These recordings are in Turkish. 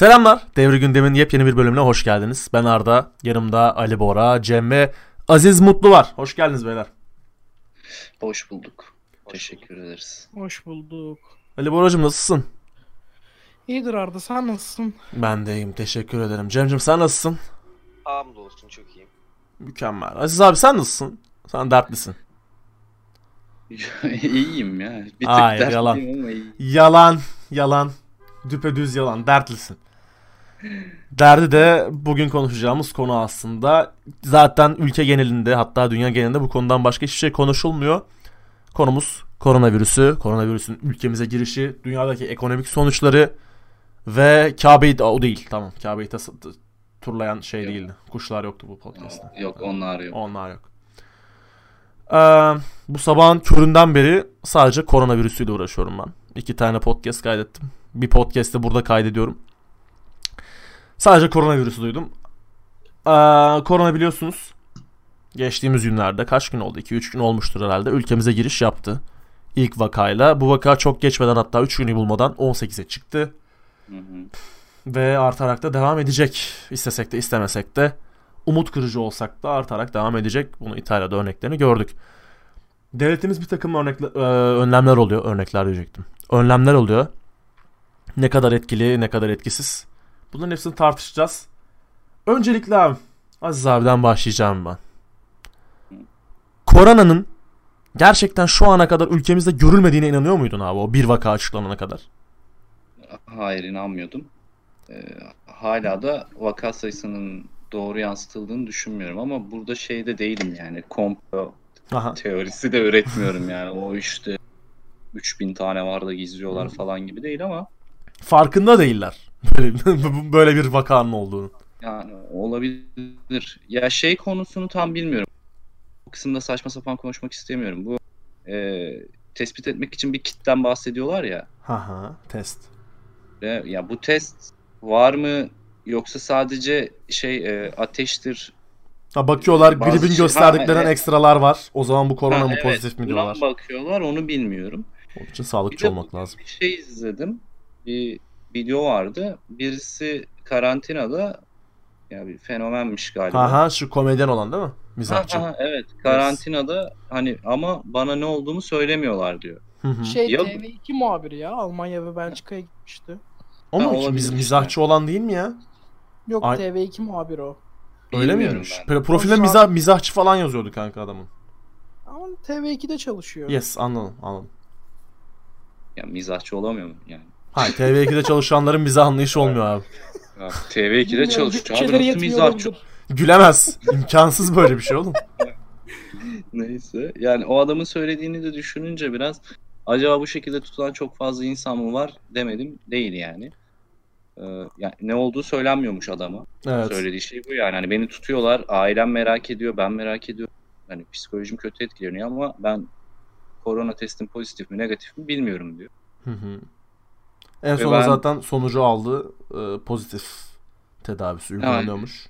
Selamlar. Devri Gündem'in yepyeni bir bölümüne hoş geldiniz. Ben Arda, yanımda Ali Bora, Cem ve Aziz Mutlu var. Hoş geldiniz beyler. Hoş bulduk. Teşekkür ederiz. Hoş bulduk. Ali Boracığım nasılsın? İyidir Arda sen nasılsın? Ben de iyiyim. Teşekkür ederim. Cem'cim sen nasılsın? Hamdolsun çok iyiyim. Mükemmel. Aziz abi sen nasılsın? Sen dertlisin. İyiyim ya. Bir tık Hayır, dertliyim yalan. ama iyiyim. Yalan, yalan. Düpedüz yalan. Dertlisin. Derdi de bugün konuşacağımız konu aslında. Zaten ülke genelinde hatta dünya genelinde bu konudan başka hiçbir şey konuşulmuyor. Konumuz koronavirüsü, koronavirüsün ülkemize girişi, dünyadaki ekonomik sonuçları ve Kabe'yi o değil tamam Kabe'yi tas- turlayan şey Yok. değildi. Kuşlar yoktu bu podcast'ta. Yok onlar yok. Onlar yok. Ee, bu sabahın köründen beri sadece koronavirüsüyle uğraşıyorum ben. İki tane podcast kaydettim. Bir podcast'te burada kaydediyorum. Sadece koronavirüsü duydum. Ee, korona biliyorsunuz geçtiğimiz günlerde kaç gün oldu? 2-3 gün olmuştur herhalde. Ülkemize giriş yaptı. İlk vakayla. Bu vaka çok geçmeden hatta 3 günü bulmadan 18'e çıktı. Hı hı. Ve artarak da devam edecek. İstesek de istemesek de umut kırıcı olsak da artarak devam edecek. Bunu İtalya'da örneklerini gördük. Devletimiz bir takım örnekle, e, önlemler oluyor. Örnekler diyecektim. Önlemler oluyor. Ne kadar etkili, ne kadar etkisiz. Bunların hepsini tartışacağız. Öncelikle abi, Aziz abiden başlayacağım ben. Koronanın gerçekten şu ana kadar ülkemizde görülmediğine inanıyor muydun abi o bir vaka açıklanana kadar? Hayır inanmıyordum. Ee, hala da vaka sayısının doğru yansıtıldığını düşünmüyorum ama burada şeyde değilim yani komplo Aha. teorisi de üretmiyorum yani o işte 3000 tane var da gizliyorlar falan gibi değil ama Farkında değiller. Böyle, böyle bir vakanın olduğunu. yani olabilir. Ya şey konusunu tam bilmiyorum. Bu kısımda saçma sapan konuşmak istemiyorum. Bu e, tespit etmek için bir kitten bahsediyorlar ya. Haha test. Ve ya bu test var mı yoksa sadece şey e, ateştir Ha bakıyorlar Bazı gripin şey- gösterdiklerinden Ha, ekstralar var. O zaman bu korona Ha, mı evet, pozitif mi diyorlar. bakıyorlar onu bilmiyorum. Onun için sağlıkçı olmak lazım. Bir şey izledim. Bir video vardı. Birisi karantinada ya bir fenomenmiş galiba. Haha şu komedyen olan değil mi? Ha, Mizahçı. ha, evet karantinada hani ama bana ne olduğunu söylemiyorlar diyor. Hı hı. Şey Yok. TV2 muhabiri ya Almanya ve Belçika'ya gitmişti. O mu Ha, Biz, işte. mizahçı olan değil mi ya? Yok Ay- TV2 muhabiri o. Öyle miymiş? ben. Pro- Profilde şu mizah, mizahçı falan yazıyordu kanka adamın. Ama TV2'de çalışıyor. Yes anladım anladım. Ya mizahçı olamıyor mu yani? Hayır TV2'de çalışanların mizah anlayışı olmuyor abi. Ya, TV2'de Bilmiyorum, çalışıyor. Abi nasıl olabilir. Gülemez. İmkansız böyle bir şey oğlum. Neyse. Yani o adamın söylediğini de düşününce biraz acaba bu şekilde tutulan çok fazla insan mı var demedim. Değil yani. Ee, yani ne olduğu söylenmiyormuş adama. Evet. Söylediği şey bu yani. Hani beni tutuyorlar, ailem merak ediyor, ben merak ediyorum. Hani psikolojim kötü etkileniyor ama ben korona testim pozitif mi negatif mi bilmiyorum diyor. Hı hı. En sonunda ben- zaten sonucu aldı. Ee, pozitif tedavisi uygulanıyormuş.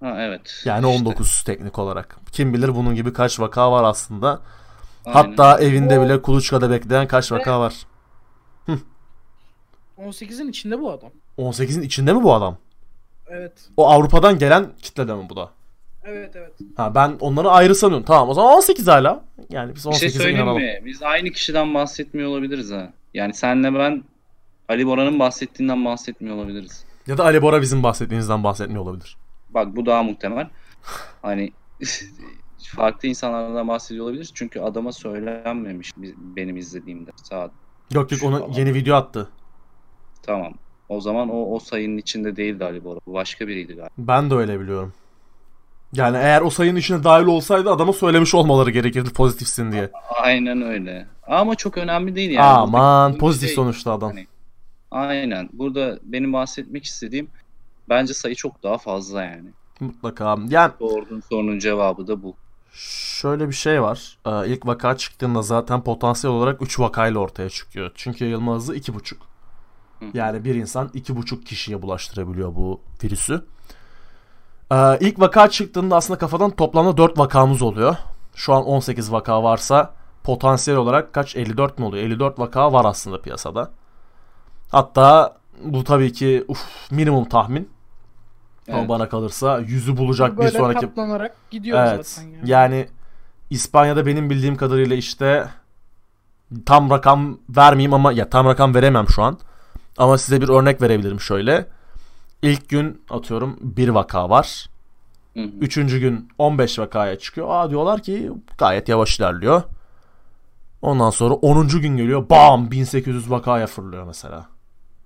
Ha evet. Yani İşte, 19 teknik olarak. Kim bilir bunun gibi kaç vaka var aslında. aynen. Hatta evinde bile kuluçkada bekleyen kaç vaka var. 18'in içinde bu adam. 18'in içinde mi bu adam? Evet. O Avrupa'dan gelen kitlede mi bu da? Evet evet. Ha ben onları ayrı sanıyorum. Tamam o zaman 18 hala. Yani biz bir şey 18'e söyleyeyim inanalım. mi? Biz aynı kişiden bahsetmiyor olabiliriz ha. Yani senle ben Ali Bora'nın bahsettiğinden bahsetmiyor olabiliriz. Ya da Ali Bora bizim bahsettiğimizden bahsetmiyor olabilir. Bak bu daha muhtemel. Hani farklı insanlardan bahsediyor olabiliriz. Çünkü adama söylenmemiş benim izlediğimde. Saat Yok yok ona falan. yeni video attı. tamam. O zaman o o sayının içinde değildi Ali Bora. Başka biriydi galiba. Ben de öyle biliyorum. Yani eğer o sayının içine dahil olsaydı adama söylemiş olmaları gerekirdi pozitifsin diye. Aynen öyle. Ama çok önemli değil yani. Aman Buradaki pozitif şey- sonuçta adam. Hani- Aynen. Burada benim bahsetmek istediğim bence sayı çok daha fazla yani. Mutlaka. Yani Sorduğun sorunun cevabı da bu. Şöyle bir şey var. Ee, İlk vaka çıktığında zaten potansiyel olarak 3 vakayla ortaya çıkıyor. Çünkü yayılma hızı 2,5. Hı. Yani bir insan 2,5 kişiye bulaştırabiliyor bu virüsü. Ee, ilk vaka çıktığında aslında kafadan toplamda 4 vakamız oluyor. Şu an 18 vaka varsa potansiyel olarak kaç 54 mi oluyor? 54 vaka var aslında piyasada. Hatta Bu tabii ki uf, minimum tahmin. Ama Evet. bana kalırsa yüzü bulacak bir Böyle sonraki katlanarak gidiyor Evet. zaten yani. Yani İspanya'da benim bildiğim kadarıyla işte tam rakam vermeyeyim ama ya tam rakam veremem şu an. Ama size bir örnek verebilirim şöyle. İlk gün atıyorum bir vaka var. Hı hı. Üçüncü gün 15 vakaya çıkıyor. Aa diyorlar ki gayet yavaş ilerliyor. Ondan sonra 10. gün geliyor. Bam 1800 vakaya fırlıyor mesela.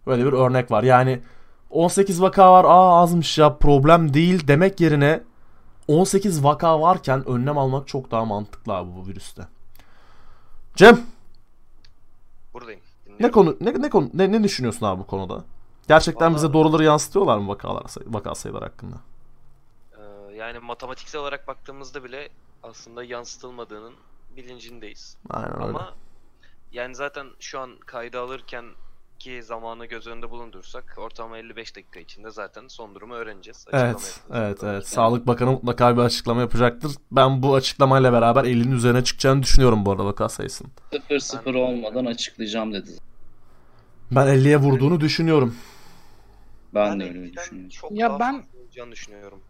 Böyle bir örnek var. Yani 18 vaka var. Aa azmış ya problem değil demek yerine 18 vaka varken önlem almak çok daha mantıklı abi bu virüste. Cem Buradayım. ne Dinliyorum. konu ne ne konu ne, ne düşünüyorsun abi bu konuda? Gerçekten Vallahi- bize doğruları yansıtıyorlar mı vakalar vaka sayıları hakkında? Ee, yani matematiksel olarak baktığımızda bile aslında yansıtılmadığının bilincindeyiz. Aynen öyle. Ama yani zaten şu an kayda alırken ki zamanı göz önünde bulundursak ortalama 55 dakika içinde zaten son durumu öğreneceğiz. Açıklama Evet, evet, evet. Sağlık Bakanı mutlaka bir açıklama yapacaktır. Ben bu açıklamayla beraber 50'nin üzerine çıkacağını düşünüyorum bu arada vaka sayısının. 0-0 olmadan açıklayacağım dedi. Ben 50'ye vurduğunu düşünüyorum. Ben Ben de öyle düşünüyorum. Çok Ya daha ben- düşünüyorum.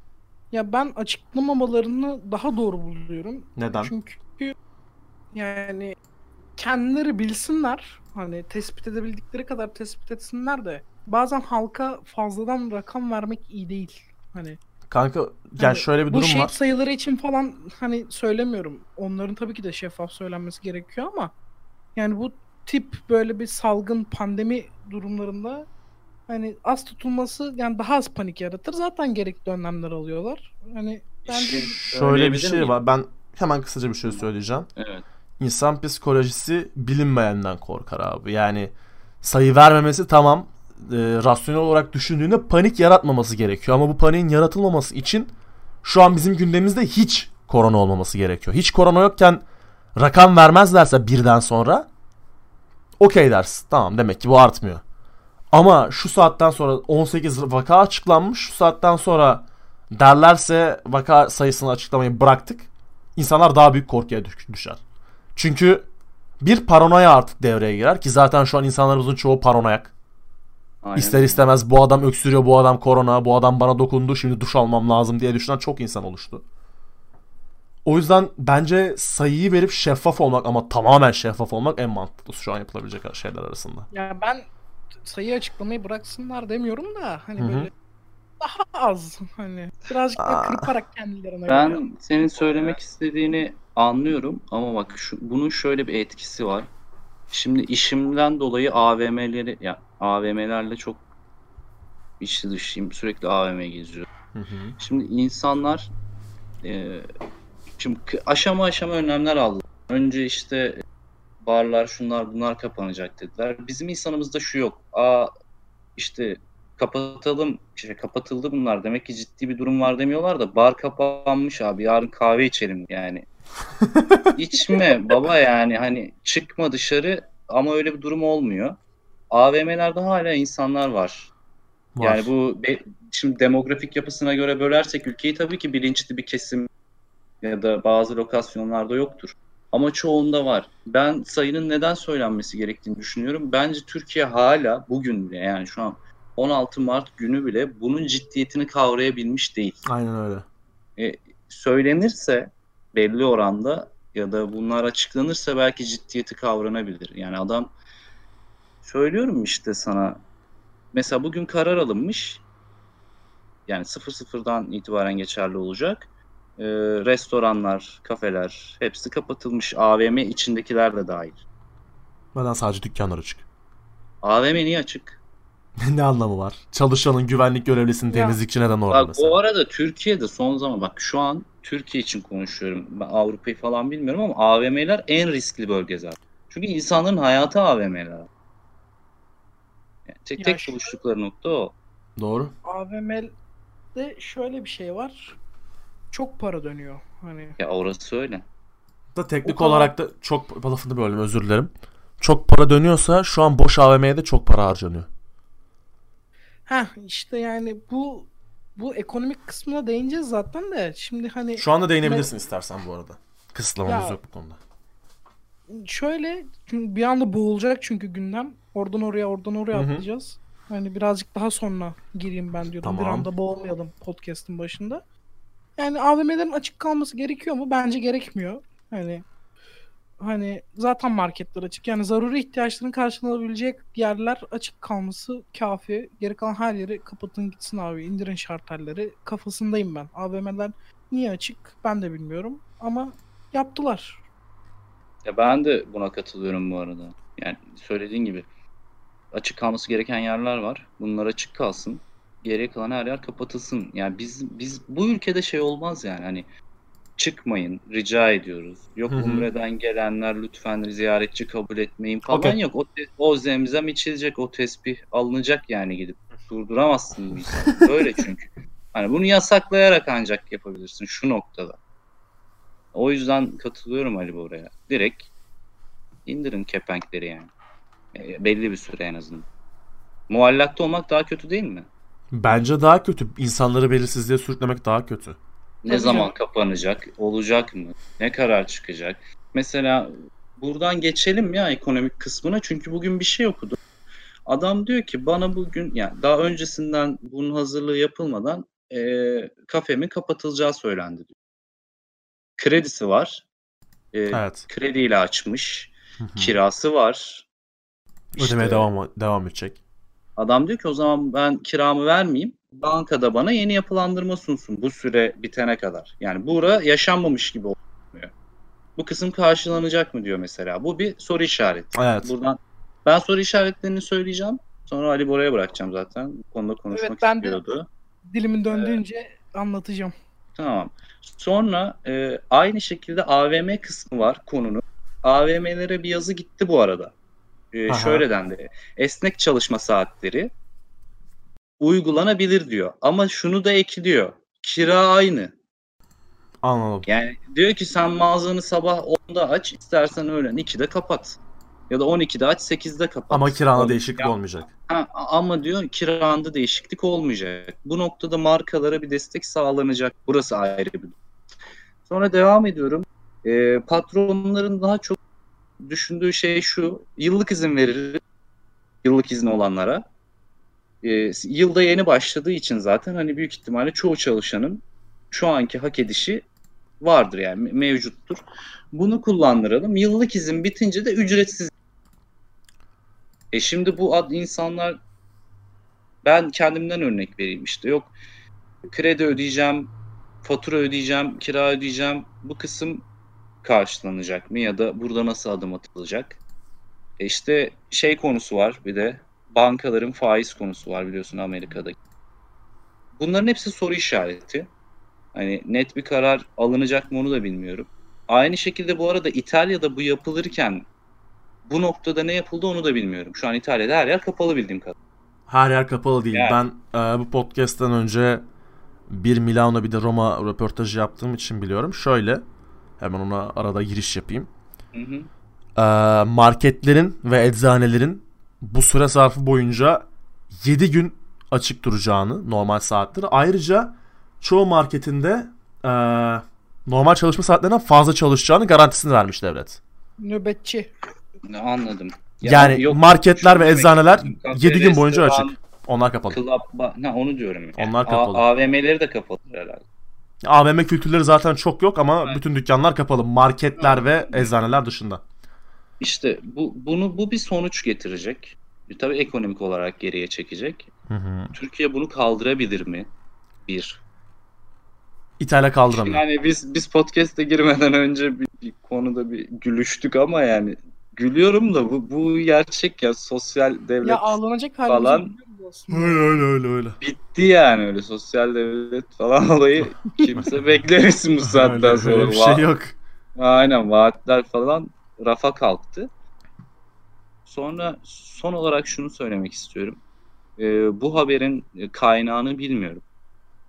Ya ben açıklamamalarını daha doğru buluyorum. Neden? Çünkü yani kendileri bilsinler hani tespit edebildikleri kadar tespit etsinler de bazen halka fazladan rakam vermek iyi değil. Hani Kanka yani Hani şöyle bir bu durum şehit var. sayıları için falan hani söylemiyorum. Onların tabii ki de şeffaf söylenmesi gerekiyor ama yani bu tip böyle bir salgın pandemi durumlarında hani az tutulması yani daha az panik yaratır. Zaten gerekli önlemler alıyorlar. Hani bence Şöyle bir şey miyim? var. Ben hemen kısaca bir şey söyleyeceğim. Evet. İnsan psikolojisi bilinmeyenden korkar abi. Yani sayı vermemesi tamam. e, rasyonel olarak düşündüğünde panik yaratmaması gerekiyor. Ama bu paniğin yaratılmaması için şu an bizim gündemimizde hiç korona olmaması gerekiyor. Hiç korona yokken rakam vermezlerse birden sonra okey dersin. Tamam demek ki bu artmıyor. Ama şu saatten sonra 18 vaka açıklanmış. Şu saatten sonra derlerse vaka sayısını açıklamayı bıraktık. İnsanlar daha büyük korkuya düş- düşer. Çünkü bir paranoya artık devreye girer ki zaten şu an insanlarımızın çoğu paranoyak. Aynen. İster istemez bu adam öksürüyor, bu adam korona, bu adam bana dokundu, şimdi duş almam lazım diye düşünen çok insan oluştu. O yüzden bence sayıyı verip şeffaf olmak ama tamamen şeffaf olmak en mantıklısı şu an yapılabilecek şeyler arasında. ya ben sayı açıklamayı bıraksınlar demiyorum da hani Hı hı. böyle daha az hani birazcık Aa. kırparak kendilerine. Ben senin söylemek istediğini anlıyorum ama bak şu, bunun şöyle bir etkisi var. Şimdi işimden dolayı AVM'leri ya AVM'lerle çok içli dışıyım. Sürekli AVM geziyorum. Hı hı. Şimdi insanlar e, şimdi aşama aşama önlemler aldı. Önce işte barlar şunlar bunlar kapanacak dediler. Bizim insanımızda şu yok. Aa işte kapatalım işte kapatıldı bunlar demek ki ciddi bir durum var demiyorlar da bar kapanmış abi yarın kahve içelim yani. İçme baba yani hani çıkma dışarı ama öyle bir durum olmuyor. AVM'lerde hala insanlar var. Var. Yani bu be- şimdi demografik yapısına göre bölersek ülkeyi tabii ki bilinçli bir kesim ya da bazı lokasyonlarda yoktur. Ama çoğunda var. Ben sayının neden söylenmesi gerektiğini düşünüyorum. Bence Türkiye hala bugün bile yani şu an 16 Mart günü bile bunun ciddiyetini kavrayabilmiş değil. Aynen öyle. Söylenirse belli oranda ya da bunlar açıklanırsa belki ciddiyeti kavranabilir. Yani adam söylüyorum işte sana mesela bugün karar alınmış yani 00'dan itibaren geçerli olacak. Ee, restoranlar, kafeler hepsi kapatılmış. AVM içindekiler de dahil. Neden sadece dükkanlar açık? AVM niye açık? ne anlamı var? Çalışanın güvenlik görevlisinin temizlikçi neden orada Bak mesela? bu arada Türkiye'de son zaman bak şu an Türkiye için konuşuyorum. Ben Avrupa'yı falan bilmiyorum ama AVM'ler en riskli bölge zaten. Çünkü insanların hayatı AVM'ler. Yani tek Ya tek şu- buluştukları nokta o. Doğru. AVM'de şöyle bir şey var. Çok para dönüyor. Hani Ya orası öyle. Da teknik O kadar- olarak da çok lafını böldüm özür dilerim. Çok para dönüyorsa şu an boş AVM'ye de çok para harcanıyor. ha işte yani bu bu ekonomik kısmına değineceğiz zaten de şimdi hani Şu anda değinebilirsin istersen bu arada. Kısıtlamamız Ya- yok bu konuda. şöyle çünkü bir anda boğulacak çünkü gündem. Oradan oraya oradan oraya Hı hı. atlayacağız. Hani birazcık daha sonra gireyim ben diyordum. Bir Tamam. anda boğulmayalım podcast'ın başında. Yani AVM'lerin açık kalması gerekiyor mu? Bence gerekmiyor. Hani hani zaten marketler açık. Yani zaruri ihtiyaçların karşılanabilecek yerler açık kalması kafi. Geri kalan her yeri kapatın gitsin abi. İndirin şartelleri. Kafasındayım ben. AVM'ler niye açık ben de bilmiyorum. Ama yaptılar. Ya ben de buna katılıyorum bu arada. Yani söylediğin gibi açık kalması gereken yerler var. Bunlar açık kalsın. Geriye kalan her yer kapatılsın. Yani biz biz bu ülkede şey olmaz yani hani çıkmayın rica ediyoruz. Yok Hı hı. Umre'den gelenler lütfen ziyaretçi kabul etmeyin falan Okey. yok. O, te- o zemzem içilecek, o tesbih alınacak yani gidip. Durduramazsın bu insanı. Böyle çünkü. Hani bunu yasaklayarak ancak yapabilirsin şu noktada. O yüzden katılıyorum Ali Bora'ya. Direkt indirin kepenkleri yani. E, belli bir süre en azından. Muallakta olmak daha kötü değil mi? Bence daha kötü. İnsanları belirsizliğe sürüklemek daha kötü. Ne Tabii zaman canım. kapanacak? Olacak mı? Ne karar çıkacak? Mesela buradan geçelim ya ekonomik kısmına çünkü bugün bir şey okudum. Adam diyor ki bana bugün yani daha öncesinden bunun hazırlığı yapılmadan e, kafemin kapatılacağı söylendi diyor. Kredisi var. E, Evet. Krediyle açmış. Hı hı. Kirası var. Ödemeye İşte devam devam edecek. Adam diyor ki o zaman ben kiramı vermeyeyim. Bankada bana yeni yapılandırma sunsun bu süre bitene kadar. Yani bura yaşanmamış gibi olmuyor. Bu kısım karşılanacak mı diyor mesela. Bu bir soru işareti. Evet. Buradan ben soru işaretlerini söyleyeceğim. Sonra Ali Bora'ya bırakacağım zaten. Bu konuda konuşmak Evet, ben de- istiyordu. Dilimin döndüğünce anlatacağım. Tamam. Sonra e, aynı şekilde AVM kısmı var konunun. AVM'lere bir yazı gitti bu arada. E, şöyle dendi. Esnek çalışma saatleri uygulanabilir diyor. Ama şunu da ekliyor. Kira aynı. Anladım. Yani diyor ki sen mağazanı sabah 10'da aç, istersen öğlen 2'de kapat. Ya da 12'de aç, 8'de kapat. Ama kirana Onu- değişiklik Ya- olmayacak. Ha, ama diyor kiranda değişiklik olmayacak. Bu noktada markalara bir destek sağlanacak. Burası ayrı bir. Sonra devam ediyorum. Ee, patronların daha çok düşündüğü şey şu. Yıllık izin verir. Yıllık izni olanlara. Ee, yılda yeni başladığı için zaten hani büyük ihtimalle çoğu çalışanın şu anki hak edişi vardır yani me- mevcuttur. Bunu kullandıralım. Yıllık izin bitince de ücretsiz. E şimdi bu ad insanlar ben kendimden örnek vereyim işte yok kredi ödeyeceğim, fatura ödeyeceğim, kira ödeyeceğim. Bu kısım karşılanacak mı ya da burada nasıl adım atılacak? E işte şey konusu var bir de bankaların faiz konusu var biliyorsun Amerika'da. Bunların hepsi soru işareti. Hani net bir karar alınacak mı onu da bilmiyorum. Aynı şekilde bu arada İtalya'da bu yapılırken bu noktada ne yapıldı onu da bilmiyorum. Şu an İtalya'da her yer kapalı bildiğim kadarıyla. Her yer kapalı değil. Yani. Ben e, bu podcast'ten önce bir Milano bir de Roma röportajı yaptığım için biliyorum. Şöyle hemen ona arada giriş yapayım. Hı hı. E, marketlerin ve eczanelerin bu süre zarfı boyunca 7 gün açık duracağını normal saatleri. Ayrıca çoğu marketinde e, normal çalışma saatlerinden fazla çalışacağını garantisini vermiş devlet. Nöbetçi. Ne Anladım. Yani yok, marketler ve eczaneler istedim. Kafe, 7 gün boyunca restoran, açık. Onlar kapalı. Club, ba- ha, onu diyorum. Yani. Onlar kapalı. A- AVM'leri de kapalı herhalde. AVM kültürleri zaten çok yok ama Evet. bütün dükkanlar kapalı. Marketler ve eczaneler dışında. İşte bu bunu bu bir sonuç getirecek. E, Tabii ekonomik olarak geriye çekecek. Hı hı. Türkiye bunu kaldırabilir mi? Bir. İtalya kaldıramıyor. Yani biz biz podcast'e girmeden önce bir, bir konuda bir gülüştük ama yani gülüyorum da bu bu gerçek ya sosyal devlet Ya ağlanacak falan. Öyle öyle öyle öyle. bitti yani öyle sosyal devlet falan olayı kimse beklemesin bu saatten Öyle, sonra. öyle bir şey yok. Aynen vaatler falan rafa kalktı. Sonra son olarak şunu söylemek istiyorum. Ee, bu haberin kaynağını bilmiyorum.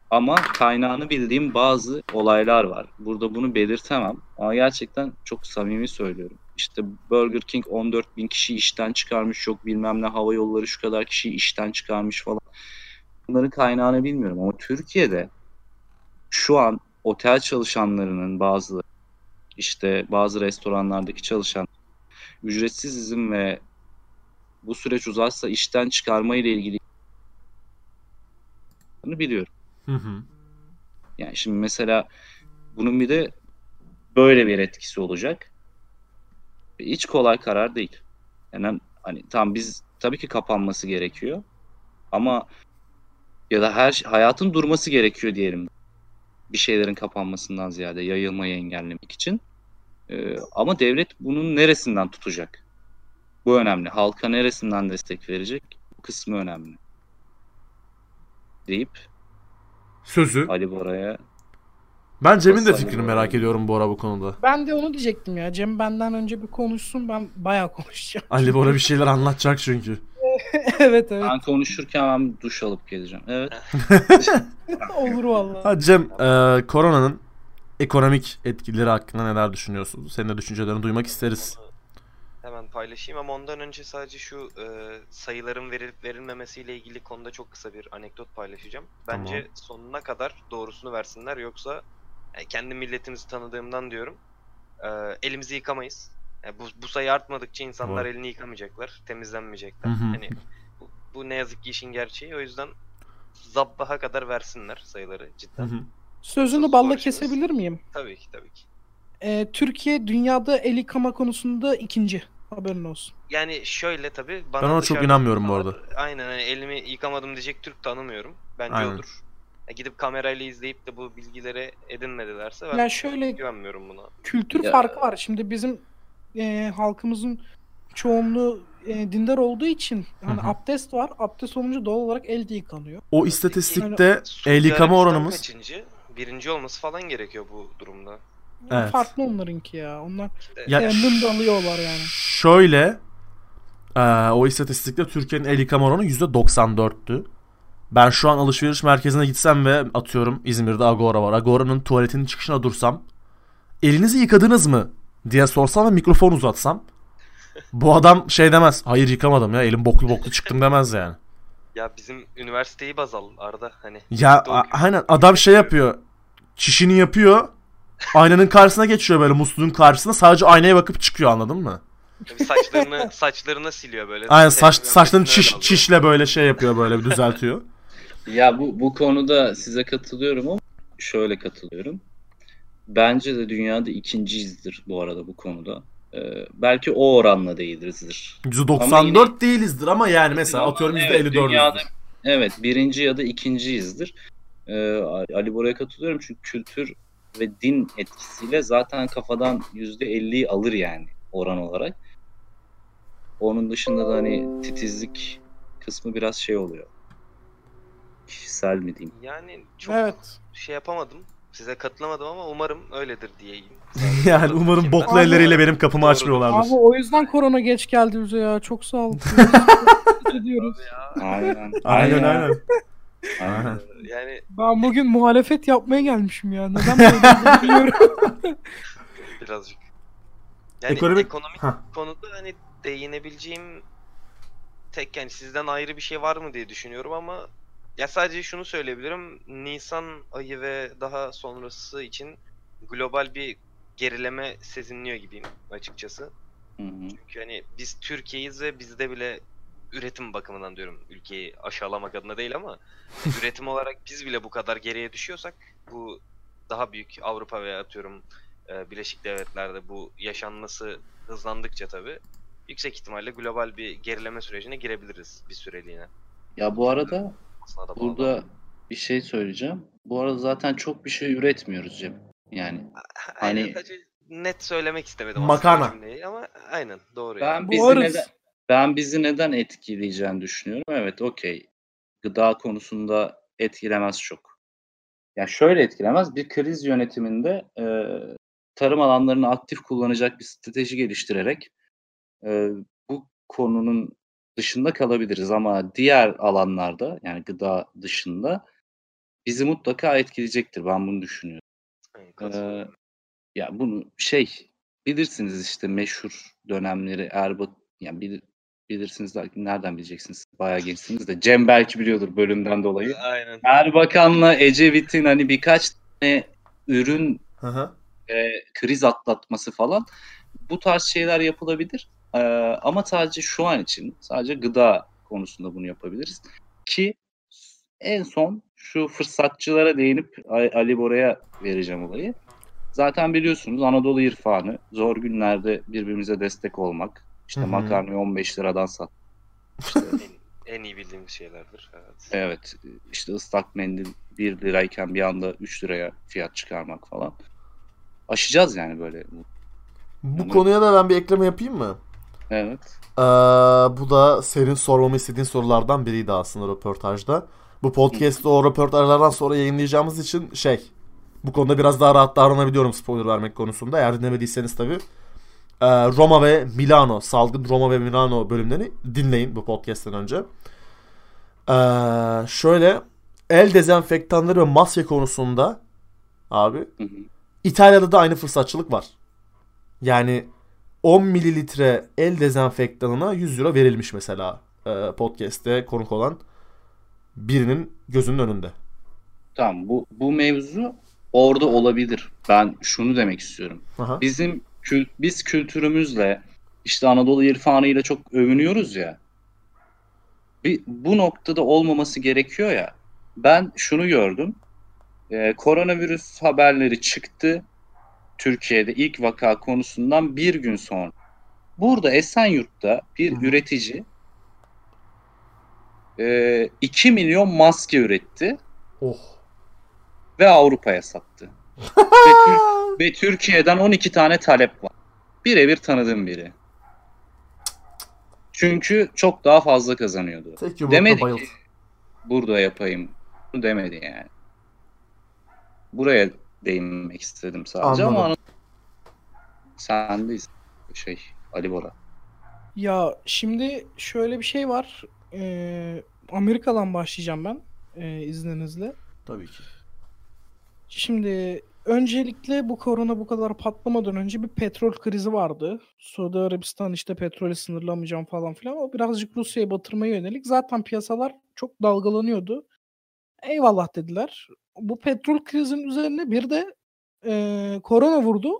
Ama kaynağını bildiğim bazı olaylar var. Burada bunu belirtemem. Ama gerçekten çok samimi söylüyorum. İşte Burger King 14 bin kişi işten çıkarmış. Yok bilmem ne hava yolları şu kadar kişiyi işten çıkarmış falan. Bunların kaynağını bilmiyorum. Ama Türkiye'de şu an otel çalışanlarının bazıları işte bazı restoranlardaki çalışan ücretsiz izin ve bu süreç uzarsa işten çıkarma ile ilgili biliyorum. Hı hı. Yani şimdi mesela bunun bir de böyle bir etkisi olacak. Hiç kolay karar değil. Yani hani tam biz tabii ki kapanması gerekiyor. Ama ya da her şey- hayatın durması gerekiyor diyelim. Bir şeylerin kapanmasından ziyade yayılmayı engellemek için. Ee, ama devlet bunun neresinden tutacak? Bu önemli. Halka neresinden destek verecek? Bu kısmı önemli. Deyip Sözü. Ali Bora'ya Ben Cem'in de fikrini merak ediyorum bu ara bu konuda. Ben de onu diyecektim ya. Cem benden önce bir konuşsun. Ben bayağı konuşacağım. Ali Bora bir şeyler anlatacak çünkü. evet evet. ben konuşurken ben duş alıp geleceğim. Evet. Olur vallahi. Ha Cem, e, koronanın ekonomik etkileri hakkında neler düşünüyorsun? Senin de düşüncelerini duymak isteriz. Hemen paylaşayım ama ondan önce sadece şu e, sayıların verilip verilmemesiyle ilgili konuda çok kısa bir anekdot paylaşacağım. Bence Tamam. sonuna kadar doğrusunu versinler yoksa e, kendi milletimizi tanıdığımdan diyorum. e, elimizi yıkamayız. Yani bu, bu sayı artmadıkça insanlar Doğru. elini yıkamayacaklar, temizlenmeyecekler. Hı hı. Hani bu, bu ne yazık ki işin gerçeği. O yüzden zabbaha kadar versinler sayıları Hı cidden. hı. Sözünü balla Konuşuruz. kesebilir miyim? Tabii ki tabii ki. Ee, Türkiye dünyada el yıkama konusunda ikinci. Haberin olsun. Yani şöyle tabii bana Ben ona çok inanmıyorum bu arada. Aynen hani elimi yıkamadım diyecek Türk tanımıyorum. Bence Aynen. odur. Ya gidip kamerayla izleyip de bu bilgileri edinmedilerse ben Ya şöyle güvenmiyorum buna. kültür Ya- farkı var. Şimdi bizim e, halkımızın çoğunluğu e, dindar olduğu için hani Hı hı. abdest var. Abdest olunca doğal olarak el de yıkanıyor. O istatistikte Suudi el yıkama Arabistan oranımız kaçıncı? Birinci olması falan gerekiyor bu durumda. Evet. Farklı onlarınki ya. Onlar Ya- da alıyorlar yani. şöyle e, o istatistikte Türkiye'nin el yıkama oranı %94'tü. Ben şu an alışveriş merkezine gitsem ve atıyorum İzmir'de Agora var. Agora'nın tuvaletinin çıkışına dursam elinizi yıkadınız mı diye sorsam ve mikrofon uzatsam bu adam şey demez. Hayır yıkamadım ya elim boklu boklu çıktım demez yani. ya bizim üniversiteyi baz al Arda hani. Ya aynen adam şey yapıyor. Çişini yapıyor. Aynanın karşısına geçiyor böyle musluğun karşısına. Sadece aynaya bakıp çıkıyor anladın mı? Tabii saçlarını saçlarına siliyor böyle. Aynen saç, saçlarını çiş, alıyor. çişle böyle şey yapıyor böyle bir düzeltiyor. Ya bu bu konuda size katılıyorum ama şöyle katılıyorum. Bence de dünyada ikinciyizdir bu arada bu konuda. Ee, belki o oranla değilizdir. %94 değilizdir ama yani mesela atıyorum evet, %54'üzdür. dünyada- Evet birinci ya da ikinciyizdir. Ee, Ali Bora'ya katılıyorum çünkü kültür ve din etkisiyle zaten kafadan %50'yi alır yani oran olarak. Onun dışında da hani titizlik kısmı biraz şey oluyor. Kişisel mi diyeyim? Yani çok Evet. şey yapamadım. Size katılamadım ama umarım öyledir diyeyim. yani umarım boklu Abi- elleriyle benim kapımı Doğru. açmıyorlardır. Abi o yüzden korona geç geldi bize ya. Çok sağ olun. diyoruz. Aynen. Aynen aynen. Yani Ben bugün muhalefet yapmaya gelmişim ya. Neden böyle olduğunu bilmiyorum. birazcık. Yani Ekonomik- ekonomik Hah. konuda hani değinebileceğim tek yani sizden ayrı bir şey var mı diye düşünüyorum ama ya sadece şunu söyleyebilirim. Nisan ayı ve daha sonrası için global bir gerileme sezinliyor gibiyim açıkçası. Hı hı. Çünkü hani biz Türkiye'yiz ve bizde bile üretim bakımından diyorum ülkeyi aşağılamak adına değil ama üretim olarak biz bile bu kadar geriye düşüyorsak bu daha büyük Avrupa veya atıyorum e, Birleşik Devletler'de bu yaşanması hızlandıkça tabii yüksek ihtimalle global bir gerileme sürecine girebiliriz bir süreliğine. Ya bu arada Aslında da bağlı. burada bir şey söyleyeceğim. Bu arada zaten çok bir şey üretmiyoruz Cem. Yani Aynen, hani- net söylemek istemedim Makarna. ama aynen doğru. ben yani. bizi Boğarız. neden ben bizi neden etkileyeceğini düşünüyorum. Evet, okey. Gıda konusunda etkilemez çok. Ya şöyle etkilemez. Bir kriz yönetiminde e, tarım alanlarını aktif kullanacak bir strateji geliştirerek e, bu konunun dışında kalabiliriz ama diğer alanlarda yani gıda dışında bizi mutlaka etkileyecektir. Ben bunu düşünüyorum. Ee, ya bunu şey bilirsiniz işte meşhur dönemleri Erbat yani bilir, bilirsiniz de nereden bileceksiniz bayağı gençsiniz de Cem belki biliyordur bölümden dolayı. Aynen. Erbakan'la Ecevit'in hani birkaç tane ürün e, kriz atlatması falan bu tarz şeyler yapılabilir. Ee, ama sadece şu an için sadece gıda konusunda bunu yapabiliriz ki en son şu fırsatçılara değinip Ali Bora'ya vereceğim olayı. Zaten biliyorsunuz Anadolu irfanı zor günlerde birbirimize destek olmak. İşte Hı hı. makarnayı 15 liradan sat. En, en iyi bildiğimiz şeylerdir. Evet. Evet işte ıslak mendil 1 lirayken bir anda 3 liraya fiyat çıkarmak falan. Aşacağız yani böyle. Bu Ama- konuya da ben bir ekleme yapayım mı? Evet. Ee, bu da senin sormamı istediğin sorulardan biriydi aslında röportajda. Bu podcast'ı o röportajlardan sonra yayınlayacağımız için şey bu konuda biraz daha rahat davranabiliyorum spoiler vermek konusunda. Eğer dinlemediyseniz tabii. Ee, Roma ve Milano, salgın Roma ve Milano bölümlerini dinleyin bu podcast'ten önce. Ee, şöyle el dezenfektanları ve maske konusunda abi Hı hı. İtalya'da da aynı fırsatçılık var. Yani 10 mililitre el dezenfektanına 100 euro verilmiş mesela e, podcast'te konuk olan birinin gözünün önünde. Tamam bu bu mevzu orada olabilir. Ben şunu demek istiyorum. Aha. Bizim kül, biz kültürümüzle işte Anadolu irfanıyla çok övünüyoruz ya. Bir, bu noktada olmaması gerekiyor ya. Ben şunu gördüm. Ee, koronavirüs haberleri çıktı. Türkiye'de ilk vaka konusundan bir gün sonra. Burada Esenyurt'ta bir hı. üretici e, 2 milyon maske üretti Oh. ve Avrupa'ya sattı. Ve, Tür- ve Türkiye'den 12 tane talep var. Birebir tanıdığım biri. Çünkü çok daha fazla kazanıyordu. Tek Demedi bayıldı. ki burada yapayım. Bunu demedi yani. Buraya değinmek istedim sadece ama Anladım. ana- sendeyiz. Şey Ali Bora. Ya şimdi şöyle bir şey var. Ee, Amerika'dan başlayacağım ben ee, izninizle. Tabii ki. Şimdi öncelikle bu korona bu kadar patlamadan önce bir petrol krizi vardı. Suudi Arabistan işte petrolü sınırlamayacağım falan filan. O birazcık Rusya'ya batırmaya yönelik. Zaten piyasalar çok dalgalanıyordu. Eyvallah dediler. Bu petrol krizinin üzerine bir de eee, korona vurdu.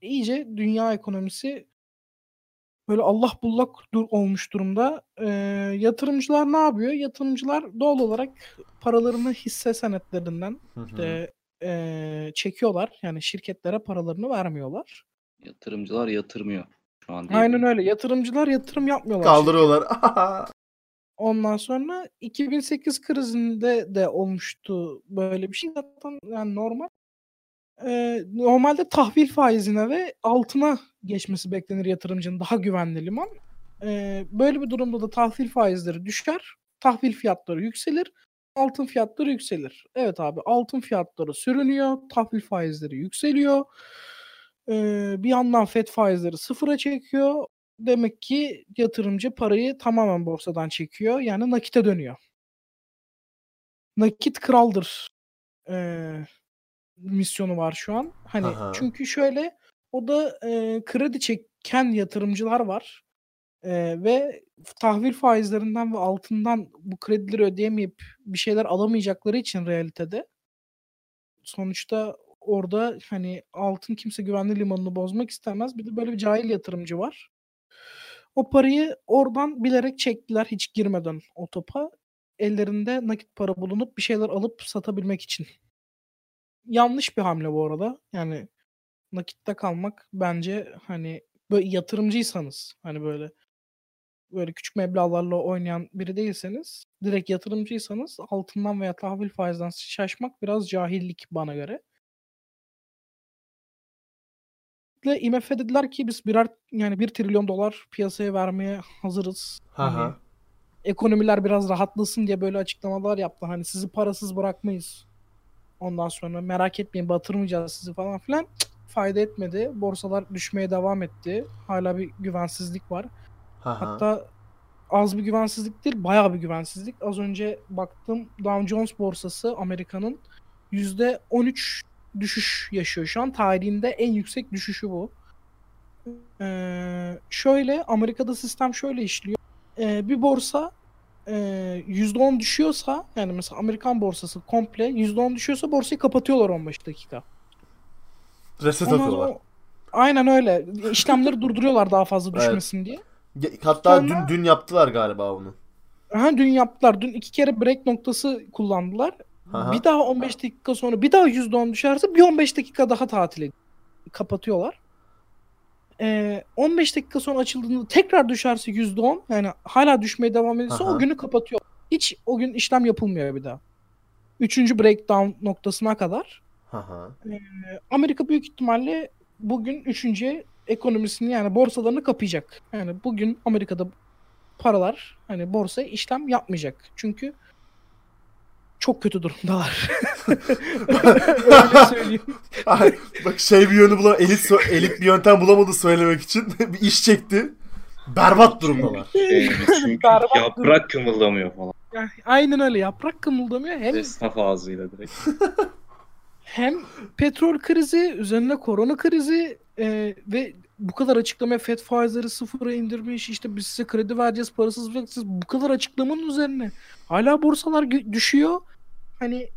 İyice dünya ekonomisi böyle Allah bullak dur olmuş durumda. Eee, yatırımcılar ne yapıyor? Yatırımcılar doğal olarak paralarını hisse senetlerinden Hı hı. işte eee, çekiyorlar. Yani şirketlere paralarını vermiyorlar. Yatırımcılar yatırmıyor şu an. Aynen öyle. Yatırımcılar yatırım yapmıyorlar. Kaldırıyorlar. Ondan sonra 2008 krizinde de olmuştu böyle bir şey. Zaten yani normal. Eee, normalde tahvil faizine ve altına geçmesi beklenir yatırımcının daha güvenli liman. Eee, böyle bir durumda da tahvil faizleri düşer. Tahvil fiyatları yükselir. Altın fiyatları yükselir. Evet abi altın fiyatları sürünüyor. Tahvil faizleri yükseliyor. Eee, bir yandan FED faizleri sıfıra çekiyor. Demek ki yatırımcı parayı tamamen borsadan çekiyor. Yani nakite dönüyor. Nakit kraldır. Eee, misyonu var şu an. Hani Aha. çünkü şöyle o da eee, kredi çeken yatırımcılar var. Eee, ve tahvil faizlerinden ve altından bu kredileri ödeyemeyip bir şeyler alamayacakları için realitede sonuçta orada hani altın kimse güvenli limanını bozmak istemez. Bir de böyle bir cahil yatırımcı var. O parayı oradan bilerek çektiler hiç girmeden o topa. Ellerinde nakit para bulunup bir şeyler alıp satabilmek için. Yanlış bir hamle bu arada. Yani nakitte kalmak bence hani böyle yatırımcıysanız hani böyle böyle küçük meblağlarla oynayan biri değilseniz direkt yatırımcıysanız altından veya tahvil faizden şaşmak biraz cahillik bana göre. Ve IMF dediler ki biz birer yani 1 trilyon dolar piyasaya vermeye hazırız. Hani Aha. ekonomiler biraz rahatlasın diye böyle açıklamalar yaptı. Hani sizi parasız bırakmayız. Ondan sonra merak etmeyin batırmayacağız sizi falan filan. Cık, fayda etmedi. Borsalar düşmeye devam etti. Hala bir güvensizlik var. Aha. Hatta az bir güvensizlik değil, bayağı bir güvensizlik. Az önce baktım Dow Jones borsası Amerika'nın %13 düşüş yaşıyor şu an. Tarihinde en yüksek düşüşü bu. Ee, şöyle Amerika'da sistem şöyle işliyor. Ee, bir borsa e, %10 düşüyorsa yani mesela Amerikan borsası komple %10 düşüyorsa borsayı kapatıyorlar 15 dakika. Reset atıyorlar. Aynen öyle. İşlemleri durduruyorlar daha fazla Evet. düşmesin diye. Hatta Sonra- dün dün yaptılar galiba bunu. Aha, dün yaptılar. Dün iki kere break noktası kullandılar. Aha. Bir daha 15 dakika sonra bir daha %10 düşerse bir 15 dakika daha tatile kapatıyorlar. Ee, 15 dakika sonra açıldığında tekrar düşerse %10 yani hala düşmeye devam ederse Aha. o günü kapatıyor. Hiç o gün işlem yapılmıyor bir daha. Üçüncü breakdown noktasına kadar. Hı hı. Amerika büyük ihtimalle bugün üçüncü ekonomisini yani borsalarını kapayacak. Yani bugün Amerika'da paralar hani borsaya işlem yapmayacak. Çünkü çok kötü durumdalar. Öyle söyleyeyim. Ay, bak şey bir yönü bulan elit elit bir yöntem bulamadı söylemek için bir iş çekti. Berbat durumdalar. Şey, çünkü Berbat yaprak kımıldamıyor falan. Yani aynen öyle yaprak kımıldamıyor. Hem Esnaf ağzıyla direkt. Hem petrol krizi, üzerine korona krizi e, ve bu kadar açıklama FED faizleri sıfıra indirmiş işte biz size kredi vereceğiz parasız bırakacağız bu kadar açıklamanın üzerine hala borsalar düşüyor hani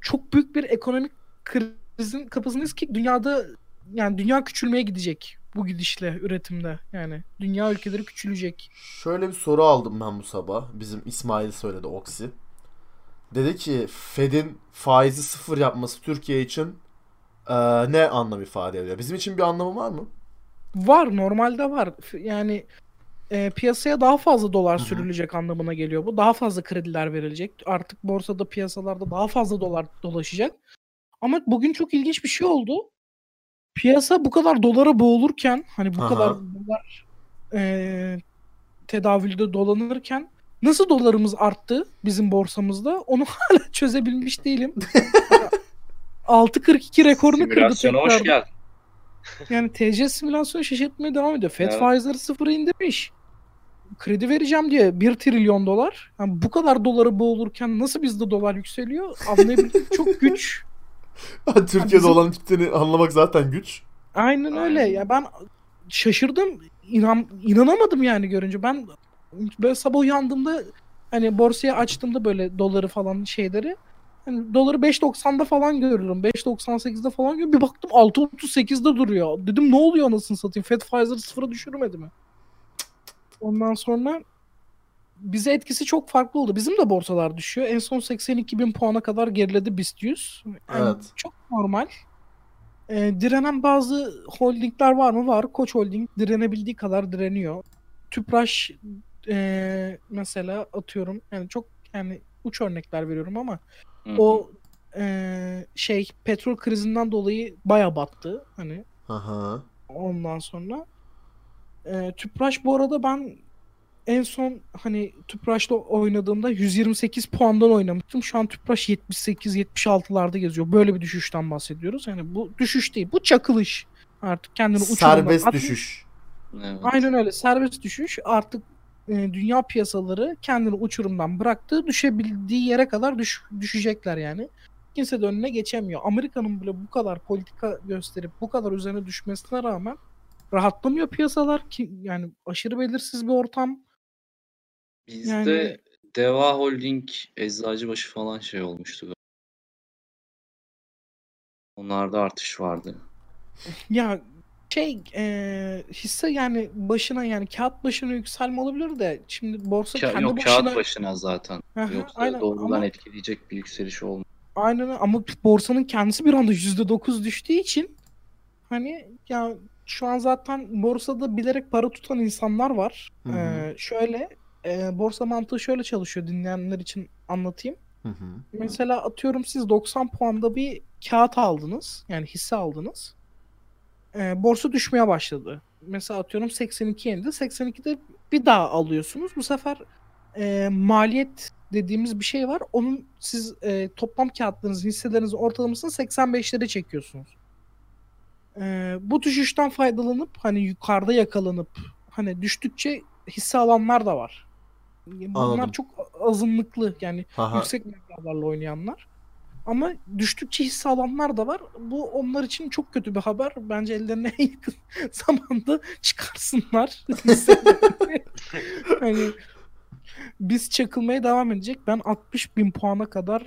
çok büyük bir ekonomik krizin kapısındayız ki dünyada yani dünya küçülmeye gidecek bu gidişle üretimde yani dünya ülkeleri küçülecek. Şöyle bir soru aldım ben bu sabah. Bizim İsmail söyledi Oksi. Dedi ki Fed'in faizi sıfır yapması Türkiye için eee, ne anlam ifade ediyor? Bizim için bir anlamı var mı? Var normalde var. Yani e, piyasaya daha fazla dolar Hı hı. sürülecek anlamına geliyor bu. Daha fazla krediler verilecek. Artık borsada piyasalarda daha fazla dolar dolaşacak. Ama bugün çok ilginç bir şey oldu. Piyasa bu kadar dolara boğulurken hani bu Aha. kadar dolar e, tedavülde dolanırken nasıl dolarımız arttı bizim borsamızda onu hala çözebilmiş değilim. 6.42 rekorunu kırdı Simülasyona hoş tekrar. geldin. Yani TC simülasyonu şaşırtmaya devam ediyor. Fed Evet. faizleri sıfıra indirmiş. Kredi vereceğim diye 1 trilyon dolar. Yani bu kadar doları boğulurken nasıl bizde dolar yükseliyor anlayabilmek çok güç. Türkiye'de bizim- olan kitleni anlamak zaten güç. Aynen öyle. Aynen. Ya ben şaşırdım. İnan, inanamadım yani görünce. Ben böyle sabah uyandığımda hani borsaya açtığımda böyle doları falan şeyleri hani doları 5.90'da falan görüyorum. 5.98'de falan görüyorum. Bir baktım 6.38'de duruyor. Dedim ne oluyor anasını satayım. Fed faizleri sıfıra düşürmedi mi? Ondan sonra bize etkisi çok farklı oldu. Bizim de borsalar düşüyor. En son 82 bin puana kadar geriledi BIST 100. Yani Evet. Çok normal. Ee, direnen bazı holdingler var mı? Var. Koç Holding direnebildiği kadar direniyor. Tüpraş ee, mesela atıyorum yani çok yani uç örnekler veriyorum ama Hı hı. o ee, şey petrol krizinden dolayı baya battı hani Aha. ondan sonra. Ee, Tüpraş bu arada ben en son hani Tüpraş'la oynadığımda 128 puandan oynamıştım. Şu an Tüpraş 78-76'larda geziyor. Böyle bir düşüşten bahsediyoruz. Yani bu düşüş değil. Bu çakılış. Artık kendini uçurma. Serbest Hatta- düşüş. Evet. Aynen öyle. Serbest düşüş. Artık e, dünya piyasaları kendini uçurumdan bıraktı. Düşebildiği yere kadar düş- düşecekler yani. Kimse de önüne geçemiyor. Amerika'nın bile bu kadar politika gösterip bu kadar üzerine düşmesine rağmen rahatlamıyor piyasalar ki yani aşırı belirsiz bir ortam. Bizde Yani- Deva Holding, Eczacıbaşı falan şey olmuştu. Onlarda artış vardı. Ya şey e, hisse yani başına yani kağıt başına yükselme olabilir de şimdi borsa Ka- kendi yok başına kağıt başına zaten. Aha, Yoksa aynen doğrudan ama- etkileyecek bir yükseliş olmuyor. Aynen ama borsanın kendisi bir anda %9 düştüğü için hani ya şu an zaten borsada bilerek para tutan insanlar var. Hı hı. Ee, şöyle e, borsa mantığı şöyle çalışıyor dinleyenler için anlatayım. Hı hı. Mesela atıyorum siz 90 puanda bir kağıt aldınız. Yani hisse aldınız. Ee, borsa düşmeye başladı. Mesela atıyorum 82 indi. 82'de bir daha alıyorsunuz. Bu sefer e, maliyet dediğimiz bir şey var. Onun siz e, toplam kağıtlarınızın hisselerinizin ortalamasını 85'lere çekiyorsunuz. Ee, bu düşüşten faydalanıp hani yukarıda yakalanıp hani düştükçe hisse alanlar da var. Bunlar Anladım. çok azınlıklı yani Aha. yüksek meblağlarla oynayanlar. Ama düştükçe hisse alanlar da var. Bu onlar için çok kötü bir haber. Bence ellerine en yakın zamanda çıkarsınlar. hani biz çakılmaya devam edecek. Ben 60 bin puana kadar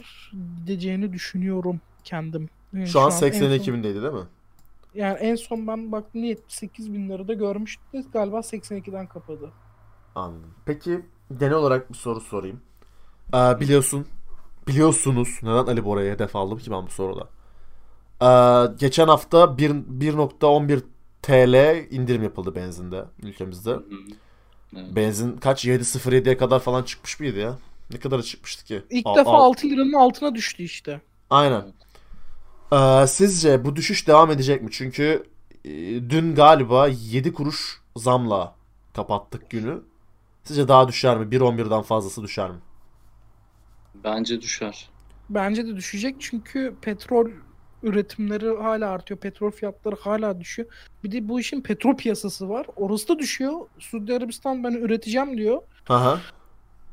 gideceğini düşünüyorum kendim. Yani Şu an en 82 son- bindeydi değil mi? Yani en son ben baktığımda 78 bin lirada görmüştüm. Galiba 82'den kapadı. Anladım. Peki genel olarak bir soru sorayım. Ee, biliyorsun biliyorsunuz neden Ali Bora'ya hedef aldım ki ben bu soruda. Ee, geçen hafta bir- 1.11 TL indirim yapıldı benzinde ülkemizde. Hı. Evet. Benzin kaç 7.07'ye kadar falan çıkmış mıydı ya? Ne kadar çıkmıştı ki? İlk Al- defa al- 6 liranın altına düştü işte. Aynen. Ee, sizce bu düşüş devam edecek mi? Çünkü e, dün galiba 7 kuruş zamla kapattık günü. Sizce daha düşer mi? 1.11'den fazlası düşer mi? Bence düşer. Bence de düşecek çünkü petrol üretimleri hala artıyor. Petrol fiyatları hala düşüyor. Bir de bu işin petrol piyasası var. Orası da düşüyor. Suudi Arabistan ben üreteceğim diyor. Aha.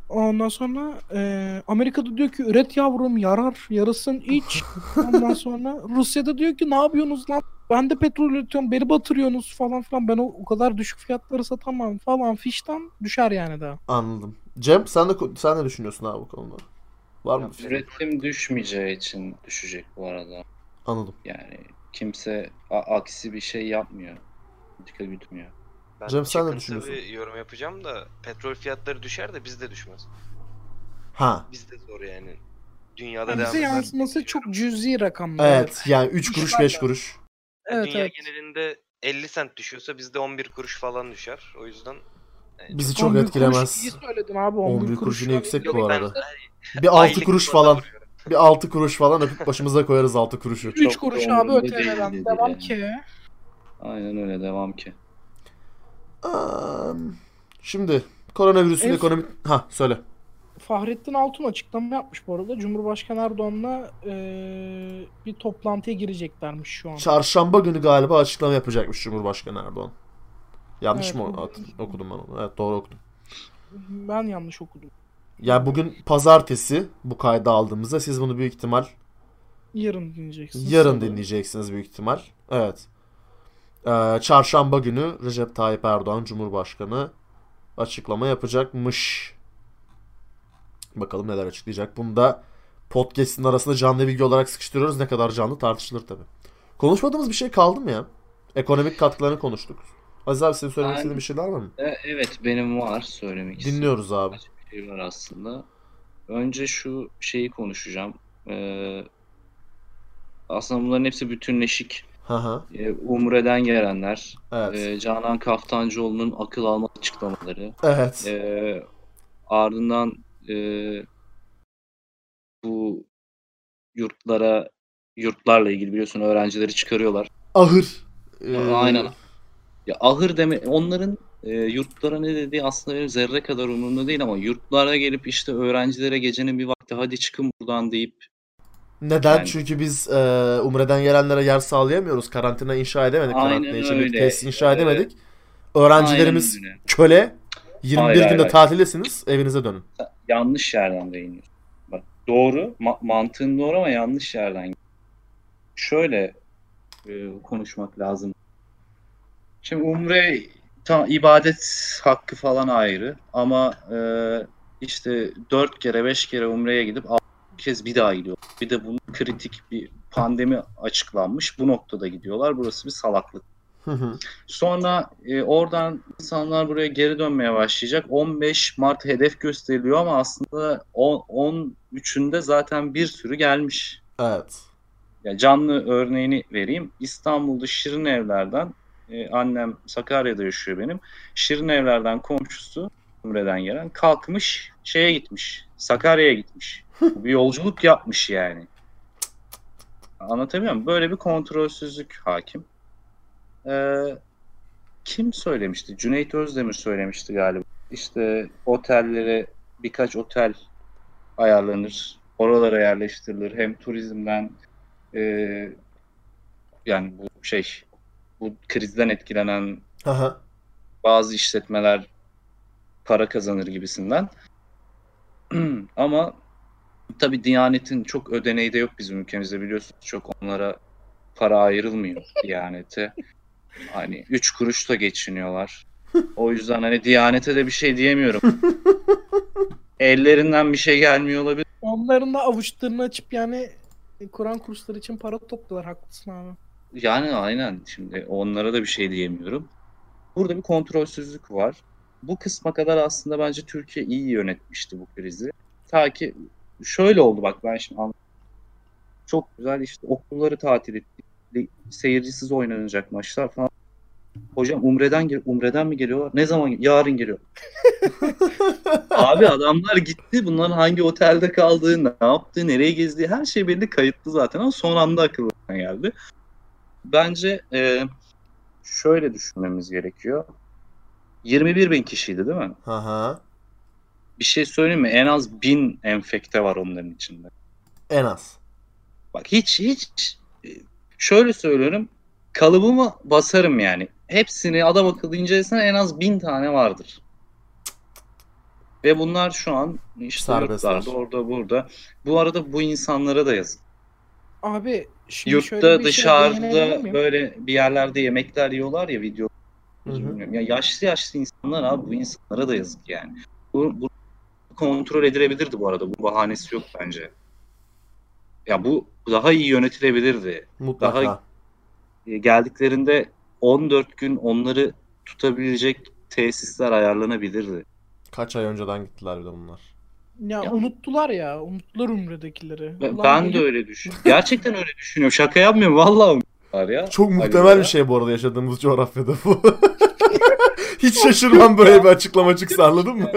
Ondan sonra e, Amerika'da diyor ki üret yavrum yarar yarasın iç. Ondan sonra Rusya'da diyor ki ne yapıyorsunuz lan? Ben de petrol üretiyorum beni batırıyorsunuz falan filan. Ben o, o kadar düşük fiyatları satamam falan fişten düşer yani daha. Anladım. Cem sen de sen ne düşünüyorsun abi bu konuda? Var mı? fikrin? Üretim düşmeyeceği için düşecek bu arada. Anladım. Yani kimse a- aksi bir şey yapmıyor. Politika gütmüyor. Ben Cem, sen ne düşünüyorsun? bir yorum yapacağım da petrol fiyatları düşer de bizde düşmez. Ha. Bizde zor yani. Dünyada Yani devam bize yansıması çok cüzi rakamlar. Evet yani 3 kuruş Düşer 5 de. kuruş. Evet, Dünya evet. genelinde 50 sent düşüyorsa bizde 11 kuruş falan düşer. O yüzden yani Bizi çok 11 kuruş etkilemez. iyi söyledin abi 11 11 kuruş kuruş. yine yüksek bu ben arada. Bir 6 aylık kuruş falan. vuruyorum. Bir 6 kuruş falan öpüp başımıza koyarız 6 kuruşu. 3 Çok kuruş abi umurumda değil Devam yani. ki. Aynen öyle devam ki. Aa, Şimdi koronavirüsün En- ekonomik... Ha söyle. Fahrettin Altun açıklama yapmış bu arada. Cumhurbaşkanı Erdoğan'la eee, bir toplantıya gireceklermiş şu an. Çarşamba günü galiba açıklama yapacakmış Cumhurbaşkanı Erdoğan. Yanlış Evet, mı at- okudum ben onu? Evet doğru okudum. Ben yanlış okudum. Ya bugün pazartesi bu kaydı aldığımızda siz bunu büyük ihtimal Yarın dinleyeceksiniz. yarın dinleyeceksiniz büyük ihtimal. Evet. Ee, çarşamba günü Recep Tayyip Erdoğan Cumhurbaşkanı açıklama yapacakmış. Bakalım neler açıklayacak. Bunu da podcast'in arasında canlı bilgi olarak sıkıştırıyoruz. Ne kadar canlı tartışılır tabii. Konuşmadığımız bir şey kaldı mı ya? Ekonomik katkılarını konuştuk. Aziz abi senin söylemek istediğin bir şeyler var mı? E, evet benim var söylemek istediğim. Dinliyoruz abi. bir şey var aslında. Önce şu şeyi konuşacağım. Ee, aslında bunların hepsi bütünleşik. Hı. Ee, Umre'den gelenler, Evet. ee, Canan Kaftancıoğlu'nun akıl alma açıklamaları, Evet. ee, ardından ee, bu yurtlara yurtlarla ilgili biliyorsun öğrencileri çıkarıyorlar. Ahır. Ee, Aynen. Ya ahır deme onların e, yurtlara ne dediği aslında benim zerre kadar umurumda değil ama yurtlara gelip işte öğrencilere gecenin bir vakti hadi çıkın buradan deyip Neden? Yani- Çünkü biz e, Umre'den gelenlere yer sağlayamıyoruz. Karantina inşa edemedik. Karantina için bir tesis inşa edemedik. Öğrencilerimiz köle. 21 Hayır, hayır, günde hayır. tatildesiniz. Evinize dönün. yanlış yerden değiniyorsun. Bak doğru, ma- mantığın doğru ama yanlış yerden. Şöyle e, konuşmak lazım. Şimdi umre tam ibadet hakkı falan ayrı ama e, işte dört kere beş kere umreye gidip altı kez bir daha gidiyor. Bir de bunun kritik bir pandemi açıklanmış. Bu noktada gidiyorlar. Burası bir salaklık. Hı hı. Sonra e, oradan insanlar buraya geri dönmeye başlayacak. 15 Mart hedef gösteriliyor ama aslında on- 13'ünde zaten bir sürü gelmiş. evet. Ya canlı örneğini vereyim. İstanbul'da Şirin Evler'den e, annem Sakarya'da yaşıyor benim. Şirin Evler'den komşusu Umre'den gelen kalkmış şeye gitmiş. Sakarya'ya gitmiş. bir yolculuk yapmış yani. Anlatabiliyor muyum? Böyle bir kontrolsüzlük hakim. Ee, kim söylemişti? Cüneyt Özdemir söylemişti galiba. İşte otellere birkaç otel ayarlanır. Oralara yerleştirilir. Hem turizmden e, yani bu şey bu krizden etkilenen Aha. bazı işletmeler para kazanır gibisinden. Ama tabii Diyanet'in çok ödeneği de yok bizim ülkemizde biliyorsunuz. Çok onlara para ayrılmıyor Diyanet'e. Hani 3 kuruş da geçiniyorlar. O yüzden hani Diyanet'e de bir şey diyemiyorum. Ellerinden bir şey gelmiyor olabilir. Onların da avuçlarını açıp yani Kur'an kursları için para topluyorlar. Haklısın abi. Yani aynen şimdi onlara da bir şey diyemiyorum. Burada bir kontrolsüzlük var. Bu kısma kadar aslında bence Türkiye iyi yönetmişti bu krizi. Ta ki şöyle oldu bak ben şimdi anladım. Çok güzel işte okulları tatil ettik. Li- Seyircisiz oynanacak maçlar falan. Hocam Umre'den gel Umre'den mi geliyorlar? Ne zaman? Yarın geliyor. Abi adamlar gitti. Bunların hangi otelde kaldığı, ne yaptığı, nereye gezdiği her şey belli kayıtlı zaten ama son anda akıllarına geldi. Bence e, şöyle düşünmemiz gerekiyor. 21 bin kişiydi değil mi? Hı hı. Bir şey söyleyeyim mi? En az bin enfekte var onların içinde. En az. Bak hiç hiç e, şöyle söylüyorum. Kalıbımı basarım yani. Hepsini adam akıllı incelesen en az bin tane vardır. Ve bunlar şu an işte Serbestler. yurtlarda orada burada. Bu arada bu insanlara da yazık. Abi şimdi şöyle Yurtta bir şeye değinebilir dışarıda böyle bir yerlerde yemekler yiyorlar ya video. Hı hı. Bilmiyorum. Ya yaşlı yaşlı insanlar abi bu insanlara da yazık yani. Bu, bu kontrol edilebilirdi bu arada. Bu bahanesi yok bence. Ya bu daha iyi yönetilebilirdi. Mutlaka. Daha- E, geldiklerinde 14 gün onları tutabilecek tesisler ayarlanabilirdi. Kaç ay önceden gittiler bir de bunlar. Ya, Ya. unuttular ya. Unuttular Umre'dekileri. Ben, Ulan ben de öyle düşünüyorum. Gerçekten öyle düşünüyorum. Şaka yapmıyorum. Vallahi unuttular ya. Çok muhtemel ya. bir şey bu arada yaşadığımız coğrafyada bu. Hiç şaşırmam böyle bir açıklama çıksa anladın mı?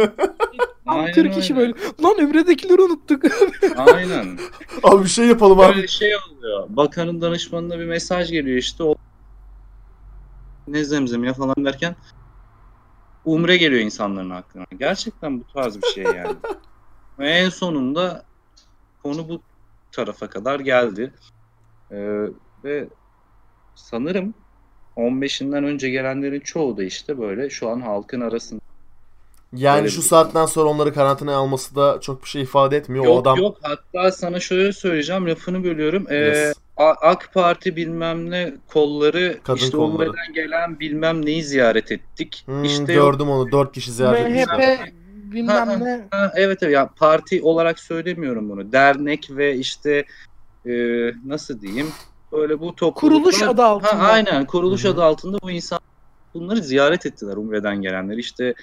Aynen 40 kişi öyle. böyle. Lan Umre'dekileri unuttuk. Aynen. Abi bir şey yapalım abi. Böyle şey oluyor. Bakanın danışmanına bir mesaj geliyor işte. O ne zemzem ya falan derken umre geliyor insanların aklına. Gerçekten bu tarz bir şey yani. Ve en sonunda konu bu tarafa kadar geldi. Ee, ve sanırım 15'inden önce gelenlerin çoğu da işte böyle şu an halkın arasında. Yani Öyle şu bir- saatten sonra onları karantinaya alması da çok bir şey ifade etmiyor. o Yok adam yok hatta sana şöyle söyleyeceğim lafını bölüyorum. Ee, Yes. AK Parti bilmem ne kolları Kadın işte kolları. Gelen bilmem neyi ziyaret ettik. Hmm, işte yok- gördüm onu. Dört kişi ziyaret etmişler. MHP Ha, bilmem ne. Ha, evet evet ya parti olarak söylemiyorum bunu. Dernek ve işte e, nasıl diyeyim böyle bu topluluklar. Kuruluş adı altında. Ha, aynen kuruluş Hı hı. adı altında bu insan bunları ziyaret ettiler Umre'den gelenler. İşte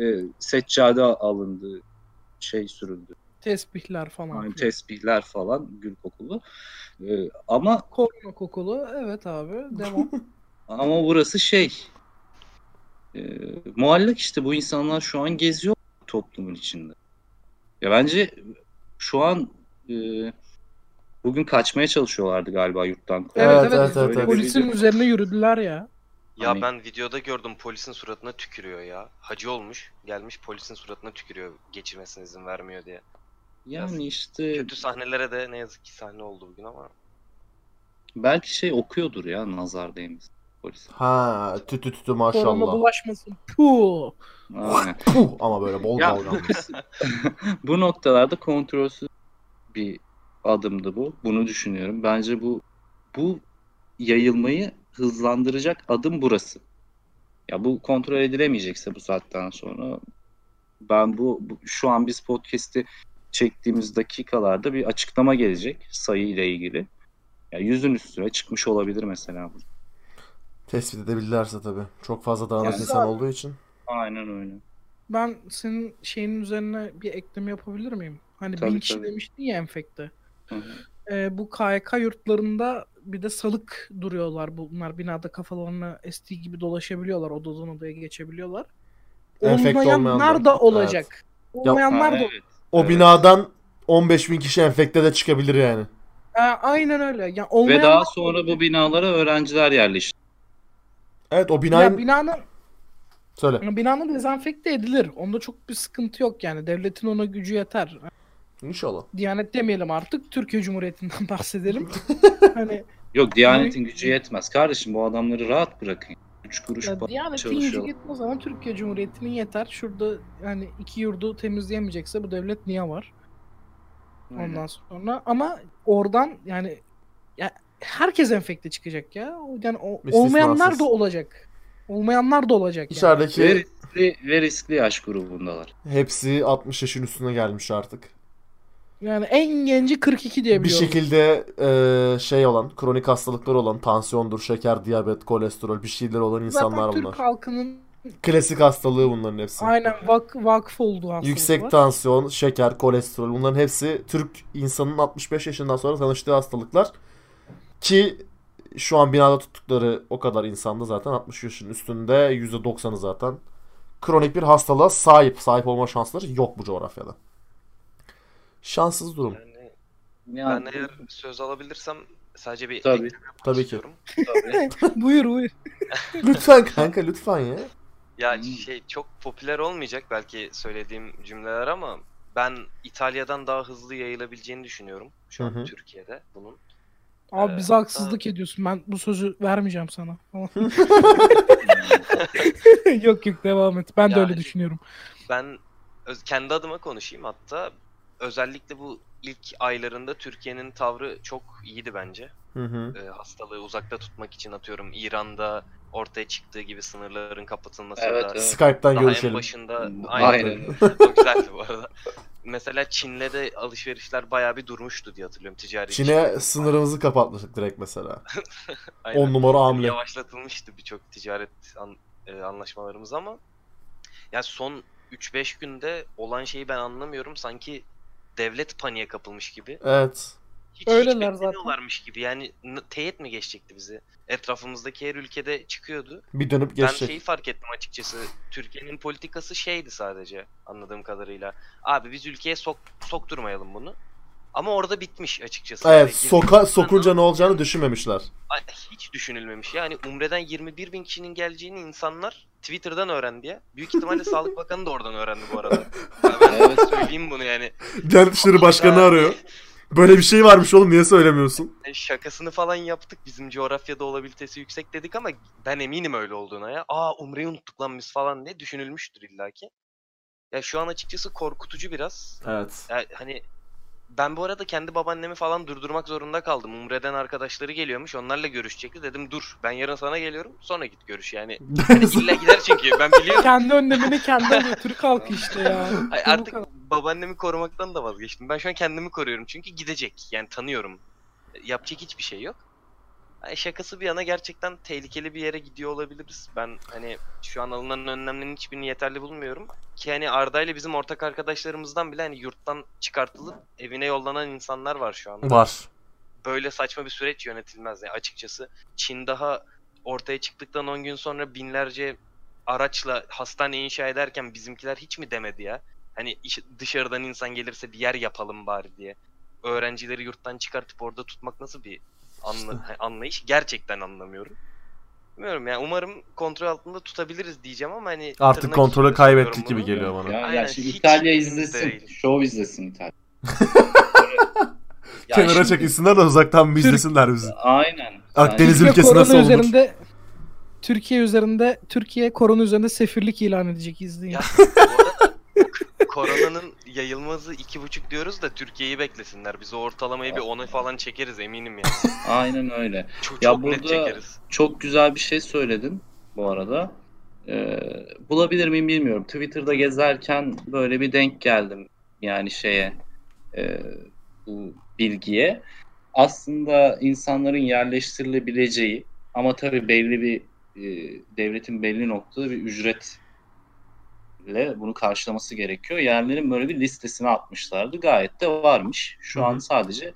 e, seccade alındı, şey sürüldü. Tesbihler falan. Yani tesbihler falan gül kokulu. E, ama Korona kokulu. Evet abi. Devam. ama burası şey e, muallak işte bu insanlar şu an geziyor toplumun içinde. Ya bence şu an e, bugün kaçmaya çalışıyorlardı galiba yurttan. Evet Evet, evet. evet, evet, bir Polisin video- üzerine yürüdüler ya. Ya Hani- ben videoda gördüm polisin suratına tükürüyor ya. Hacı olmuş. Gelmiş polisin suratına tükürüyor geçirmesine izin vermiyor diye. Yani işte Kötü sahnelere de ne yazık ki sahne oldu bugün ama. belki şey okuyordur ya nazar değmesin polis. Ha tütü tütü Korona maşallah. bulaşmasın. Puh. Aynen. Ama böyle bol Ya- balgam. bu noktalarda kontrolsüz bir adımdı bu. Bunu düşünüyorum. Bence bu bu yayılmayı hızlandıracak adım burası. Ya bu kontrol edilemeyecekse bu saatten sonra ben bu, bu- şu an biz podcast'i çektiğimiz dakikalarda bir açıklama gelecek sayı ile ilgili. Ya yüzün üstüne çıkmış olabilir mesela bu. Tespit edebilirlerse tabii. Çok fazla dağınık Yani- insan olduğu için. Aynen öyle. Ben senin şeyin üzerine bir ekleme yapabilir miyim? Hani Tabii, bin kişi tabii. demiştin ya enfekte. Hı hı. Ee, bu KYK yurtlarında bir de salık duruyorlar. Bunlar binada kafalarına estiği gibi dolaşabiliyorlar. Odadan odaya geçebiliyorlar. Enfekte Olmayanlar da olacak. Ya- Olmayanlar Ha, da evet. O Evet. binadan 15 bin kişi enfekte de çıkabilir yani. Ha, aynen öyle. Yani olmayanlar Ve daha da sonra bu binalara öğrenciler yerleşti. Evet o Ya binayı... binanın Söyle. binanın dezenfekte edilir. Onda çok bir sıkıntı yok yani. Devletin ona gücü yeter. İnşallah. Diyanet demeyelim artık. Türkiye Cumhuriyeti'nden bahsedelim. hani Yok Diyanet'in gücü yetmez. Kardeşim bu adamları rahat bırakın. 3 kuruş ya para Diyanet'in gücü yetmez ama Türkiye Cumhuriyeti'nin yeter. Şurada hani iki yurdu temizleyemeyecekse bu devlet niye var? Ondan sonra ama oradan yani ya herkes enfekte çıkacak ya. Yani o, olmayanlar da olacak. Olmayanlar da olacak yani. İçerideki Ve riskli, ve riskli yaş grubundalar. hepsi 60 yaşın üstüne gelmiş artık. Yani en genci 42 diye Bir şekilde e, şey olan, kronik hastalıkları olan, tansiyondur, şeker, diyabet, kolesterol bir şeyler olan insanlar Zaten bunlar. Türk halkının Klasik hastalığı bunların hepsi. Aynen vak vakıf olduğu hastalık Yüksek var. tansiyon, şeker, kolesterol bunların hepsi Türk insanının 65 yaşından sonra tanıştığı hastalıklar. Ki şu an binada tuttukları o kadar insanda zaten 60 yaşın üstünde %90'ı zaten kronik bir hastalığa sahip. Sahip olma şansları yok bu coğrafyada. Şanssız durum. Yani Yani, ben eğer söz alabilirsem sadece bir Tabii. Tabii ki. tabii. buyur buyur. Lütfen kanka lütfen ya. Ya Hmm. şey çok popüler olmayacak belki söylediğim cümleler ama ben İtalya'dan daha hızlı yayılabileceğini düşünüyorum şu an Hı hı. Türkiye'de bunun. Abi Ee, bize haksızlık ediyorsun. Ben bu sözü vermeyeceğim sana. yok yok devam et. Ben de Yani- öyle düşünüyorum. Ben kendi adıma konuşayım hatta özellikle bu ilk aylarında Türkiye'nin tavrı çok iyiydi bence. Hı hı. Ee, hastalığı uzakta tutmak için atıyorum İran'da ortaya çıktığı gibi sınırların kapatılması Evet, da evet. Skype'tan daha en görüşelim. başında Aynen. aynen. o güzeldi bu arada. Mesela Çin'le de alışverişler bayağı bir durmuştu diye hatırlıyorum ticari Çin'e sınırımızı kapatmıştık direkt mesela. Aynen. 10 numara hamle. Yavaşlatılmıştı birçok ticaret an- e, anlaşmalarımız ama ya son 3-5 günde olan şeyi ben anlamıyorum. Sanki devlet paniğe kapılmış gibi. Evet. Hiç, Öyleler hiç zaten. beklemiyorlarmış gibi. Yani teyit mi geçecekti bizi? Etrafımızdaki her ülkede çıkıyordu. Bir dönüp Ben geçecek. şeyi fark ettim açıkçası. Türkiye'nin politikası şeydi sadece anladığım kadarıyla. Abi biz ülkeye sok sokturmayalım bunu. Ama orada bitmiş açıkçası. Evet, Yani soka, sokunca ne olacağını düşünmemişler. Hiç düşünülmemiş. Yani Umre'den 21 bin kişinin geleceğini insanlar Twitter'dan öğrendi ya. Büyük ihtimalle Sağlık Bakanı da oradan öğrendi bu arada. Ya ben Evet. söyleyeyim bunu yani. Diyanet İşleri Başkanı arıyor. Böyle bir şey varmış oğlum niye söylemiyorsun? e, Şakasını falan yaptık. Bizim coğrafyada olabilitesi yüksek dedik ama ben eminim öyle olduğuna ya. Aa Umre'yi unuttuk lan biz falan diye düşünülmüştür illaki. Ya şu an açıkçası korkutucu biraz. Evet. Ya hani ben bu arada kendi babaannemi falan durdurmak zorunda kaldım. Umre'den arkadaşları geliyormuş. Onlarla görüşecekti. Dedim dur ben yarın sana geliyorum. Sonra git görüş yani. Hani illa gider çünkü ben biliyorum. Kendi önlemini kendi alıyor. Türk halkı işte ya. Ay, Bu artık. Babaannemi korumaktan da vazgeçtim. Ben şu an kendimi koruyorum çünkü gidecek. Yani tanıyorum. Yapacak hiçbir şey yok. Ay, şakası bir yana gerçekten tehlikeli bir yere gidiyor olabiliriz. Ben hani şu an alınan önlemlerin hiçbirini yeterli bulmuyorum. Ki hani Arda ile bizim ortak arkadaşlarımızdan bile hani yurttan çıkartılıp evine yollanan insanlar var şu anda. Var. Böyle saçma bir süreç yönetilmez yani açıkçası. Çin daha ortaya çıktıktan 10 gün sonra binlerce araçla hastane inşa ederken bizimkiler hiç mi demedi ya? Hani dışarıdan insan gelirse bir yer yapalım bari diye. Öğrencileri yurttan çıkartıp orada tutmak nasıl bir anla- İşte. anlayış? Gerçekten anlamıyorum. Bilmiyorum yani umarım kontrol altında tutabiliriz diyeceğim ama hani Artık kontrolü kaybettik gibi bunu. geliyor bana. Ya, ya Aynen, şimdi İtalya izlesin. değilim. Şov izlesin İtalya. Ya Kenara şimdi- çekilsinler de uzaktan bir izlesinler bizi. Aynen. Akdeniz Yani- ülkesi nasıl olunur? üzerinde Türkiye üzerinde Türkiye korona üzerinde sefirlik ilan edecek izleyin. Ya bu arada koronanın yayılması iki buçuk diyoruz da Türkiye'yi beklesinler. Biz ortalamayı bir ona falan çekeriz eminim yani. Aynen öyle. Çok, Ya çok net burada- çekeriz. Çok güzel bir şey söyledin bu arada. Ee, bulabilir miyim bilmiyorum. Twitter'da gezerken böyle bir denk geldim yani şeye e, bu bilgiye. Aslında insanların yerleştirilebileceği ama tabii belli bir e, devletin belli noktada bir ücretle bunu karşılaması gerekiyor. Yerlerin böyle bir listesine atmışlardı. Gayet de varmış. Şu Hı hı. an sadece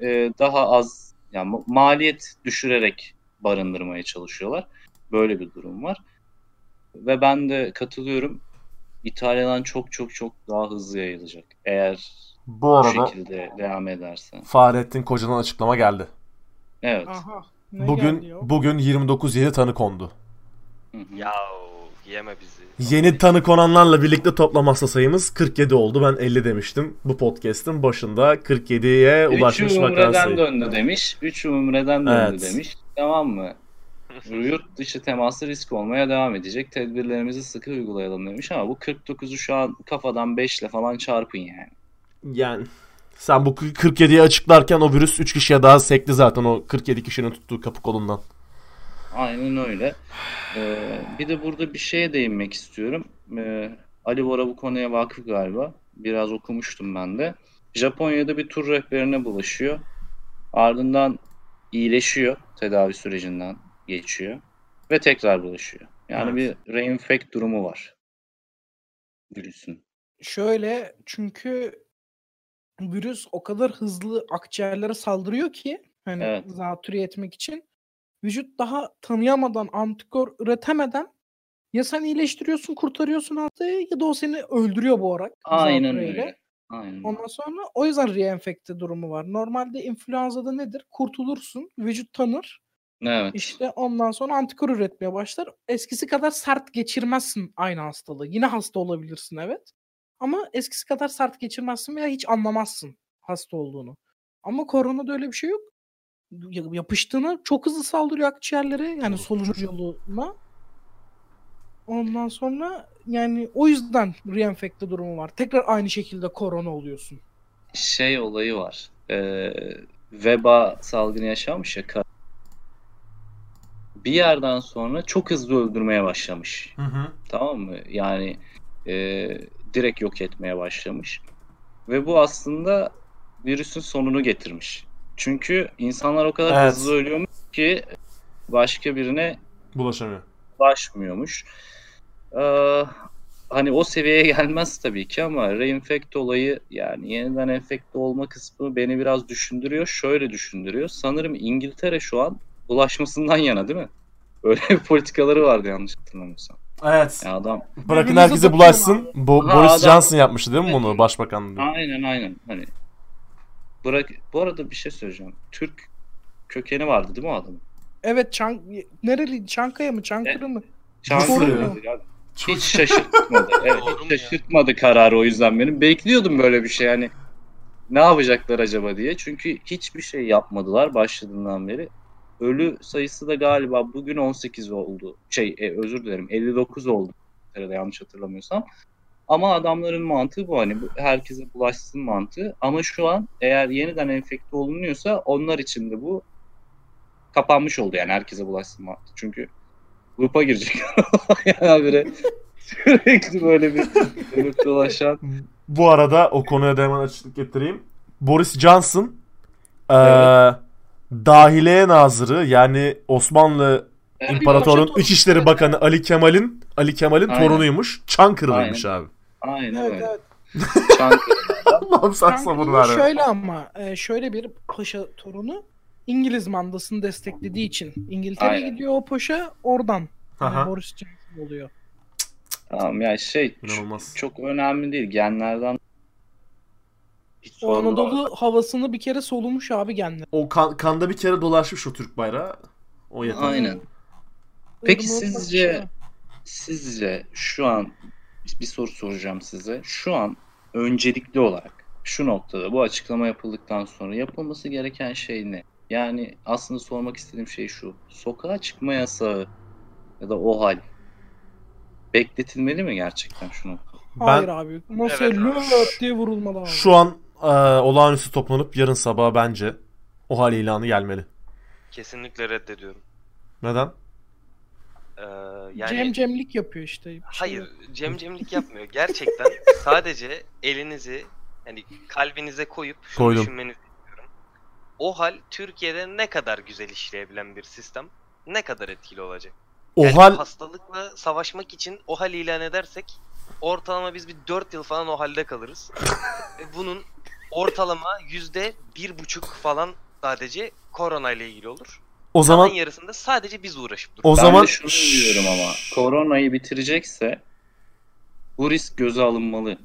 e, daha az yani ma- maliyet düşürerek barındırmaya çalışıyorlar. Böyle bir durum var. Ve ben de katılıyorum. İtalya'dan çok çok çok daha hızlı yayılacak. Eğer Bu bu arada şekilde devam ederse. Fahrettin Koca'dan açıklama geldi. Evet. Aha. Bugün bugün 29 yeni tanı kondu. Hı hı. Ya yeme bizi. Yeni tanı konanlarla birlikte toplam hasta sayımız 47 oldu. Ben 50 demiştim bu podcast'in başında. 47'ye ulaşmış vaka Umre'den sayı. döndü demiş. Üçü Umre'den döndü Evet. demiş. Tamam mı? Yurt dışı teması risk olmaya devam edecek. Tedbirlerimizi sıkı uygulayalım demiş ama bu 49'u şu an kafadan 5 ile falan çarpın yani. Yani sen bu 47'yi açıklarken o virüs 3 kişiye daha sekti zaten o 47 kişinin tuttuğu kapı kolundan. Aynen öyle. Ee, bir de burada bir şeye değinmek istiyorum. Ee, Ali Bora bu konuya vakıf galiba. Biraz okumuştum ben de. Japonya'da bir tur rehberine bulaşıyor. Ardından iyileşiyor. Tedavi sürecinden geçiyor. Ve tekrar bulaşıyor. Yani Evet. bir reinfect durumu var. Virüsün. Şöyle çünkü virüs o kadar hızlı akciğerlere saldırıyor ki hani Evet. zatürre etmek için vücut daha tanıyamadan antikor üretemeden ya sen iyileştiriyorsun kurtarıyorsun hastayı ya da o seni öldürüyor bu olarak. Aynen öyle. Aynen. Ondan sonra o yüzden reenfekte durumu var. Normalde influenza'da nedir? Kurtulursun, vücut tanır. Evet. İşte ondan sonra antikor üretmeye başlar. Eskisi kadar sert geçirmezsin aynı hastalığı. Yine hasta olabilirsin evet. Ama eskisi kadar sert geçirmezsin veya hiç anlamazsın hasta olduğunu. Ama koronada öyle bir şey yok. Ya- Yapıştığına çok hızlı saldırıyor akciğerlere yani solunum yoluna. Ondan sonra yani o yüzden reenfekte durumu var. Tekrar aynı şekilde korona oluyorsun. Şey olayı var. Ee, veba salgını yaşanmış ya. Bir yerden sonra çok hızlı öldürmeye başlamış. Hı hı. Tamam mı? Yani e, direkt yok etmeye başlamış. Ve bu aslında virüsün sonunu getirmiş. Çünkü insanlar o kadar Evet. hızlı ölüyormuş ki başka birine Bulaşamıyor. ulaşmıyormuş. Ee, hani o seviyeye gelmez tabii ki ama reinfect olayı yani yeniden enfekte olma kısmı beni biraz düşündürüyor. Şöyle düşündürüyor. Sanırım İngiltere şu an bulaşmasından yana değil mi? Öyle bir politikaları vardı yanlış hatırlamıyorsam. Evet. Ya adam Bırakın herkese bulaşsın. Bu Ha, Boris adam- Johnson yapmıştı değil mi bunu Evet. başbakanlığı? aynen aynen hani bırak bu arada bir şey söyleyeceğim. Türk kökeni vardı değil mi o adamın? Evet Çan nereli Çankaya mı Çankırı mı? Çankırı. Ya, Hiç şaşırtmadı. Evet, hiç ya? şaşırtmadı kararı o yüzden benim. Bekliyordum böyle bir şey yani. Ne yapacaklar acaba diye. Çünkü hiçbir şey yapmadılar başladığından beri. Ölü sayısı da galiba bugün 18 oldu. Şey e, özür dilerim 59 oldu. Yanlış hatırlamıyorsam. Ama adamların mantığı bu hani bu- herkese bulaşsın mantığı. Ama şu an eğer yeniden enfekte olunuyorsa onlar için de bu kapanmış oldu yani herkese bulaşsın mantığı. Çünkü loop'a girecek. yani böyle sürekli böyle bir dönüp dolaşan. Bu arada o konuya da hemen açıklık getireyim. Boris Johnson eee Evet. Dahiliye Nazırı yani Osmanlı Evet. İmparatorluğun Paşa İçişleri. Bakanı Ali Kemal'in Ali Kemal'in torunuymuş. Çankırılıymış abi. Aynen Evet öyle. evet. Ver ya. şöyle ama e, şöyle bir paşa torunu İngiliz mandasını desteklediği için İngiltere'ye Aynen. gidiyor o paşa oradan yani Aha. Boris Johnson oluyor. Tamam ya şey İnanılmaz. çok önemli değil. Genlerden hiç O. Anadolu havasını bir kere solumuş abi genler. O kan- kanda bir kere dolaşmış o Türk bayrağı. O yeter. Aynen. Peki sizce-. Sizce şu an bir soru soracağım size. Şu an öncelikli olarak şu noktada bu açıklama yapıldıktan sonra yapılması gereken şey ne? Yani aslında sormak istediğim şey şu. Sokağa çıkma yasağı ya da o hal bekletilmeli mi gerçekten şu noktada? Hayır Ben abi. Masaya Evet. diye vurulmalı abi. şu an eee, olağanüstü toplanıp yarın sabah bence o hal ilanı gelmeli. Kesinlikle reddediyorum. Neden? Ee, yani Cem Cemlik yapıyor işte. Hayır yok. cemcemlik yapmıyor. Gerçekten sadece elinizi hani kalbinize koyup şunu Koydum. düşünmenizi istiyorum. O hal Türkiye'de ne kadar güzel işleyebilen bir sistem ne kadar etkili olacak? O Yani hal hastalıkla savaşmak için o hal ilan edersek ortalama biz bir 4 yıl falan o halde kalırız. Bunun ortalama yüzde bir buçuk falan sadece korona ile ilgili olur. O Zaman yarısında sadece biz uğraşıp o dururuz. Ben zaman de şunu diyorum ama koronayı bitirecekse bu risk göze alınmalı.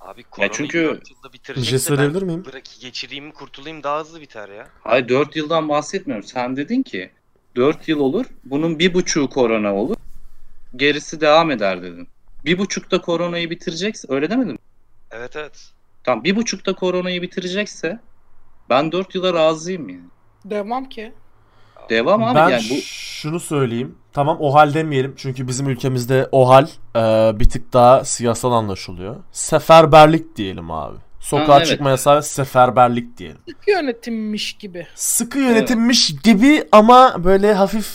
Abi koronayı çünkü- 4 yılda bir bitirecekse şey söyleyebilir miyim? ben bırak geçireyim kurtulayım daha hızlı biter ya. Hayır 4 yıldan bahsetmiyorum. Sen dedin ki 4 yıl olur. Bunun bir buçuğu korona olur. Gerisi devam eder dedin. Bir buçukta koronayı bitirecekse öyle demedin mi? Evet evet. Tamam bir buçukta koronayı bitirecekse ben 4 yıla razıyım yani. Devam ki. Devam abi ben yani bu şunu söyleyeyim. Tamam o hal demeyelim. Çünkü bizim ülkemizde o hal eee, bir tık daha siyasal anlaşılıyor. Seferberlik diyelim abi. Sokağa Ha, evet. çıkma yasağı seferberlik diyelim. Sık yönetimmiş gibi. Sıkı yönetimmiş gibi ama böyle hafif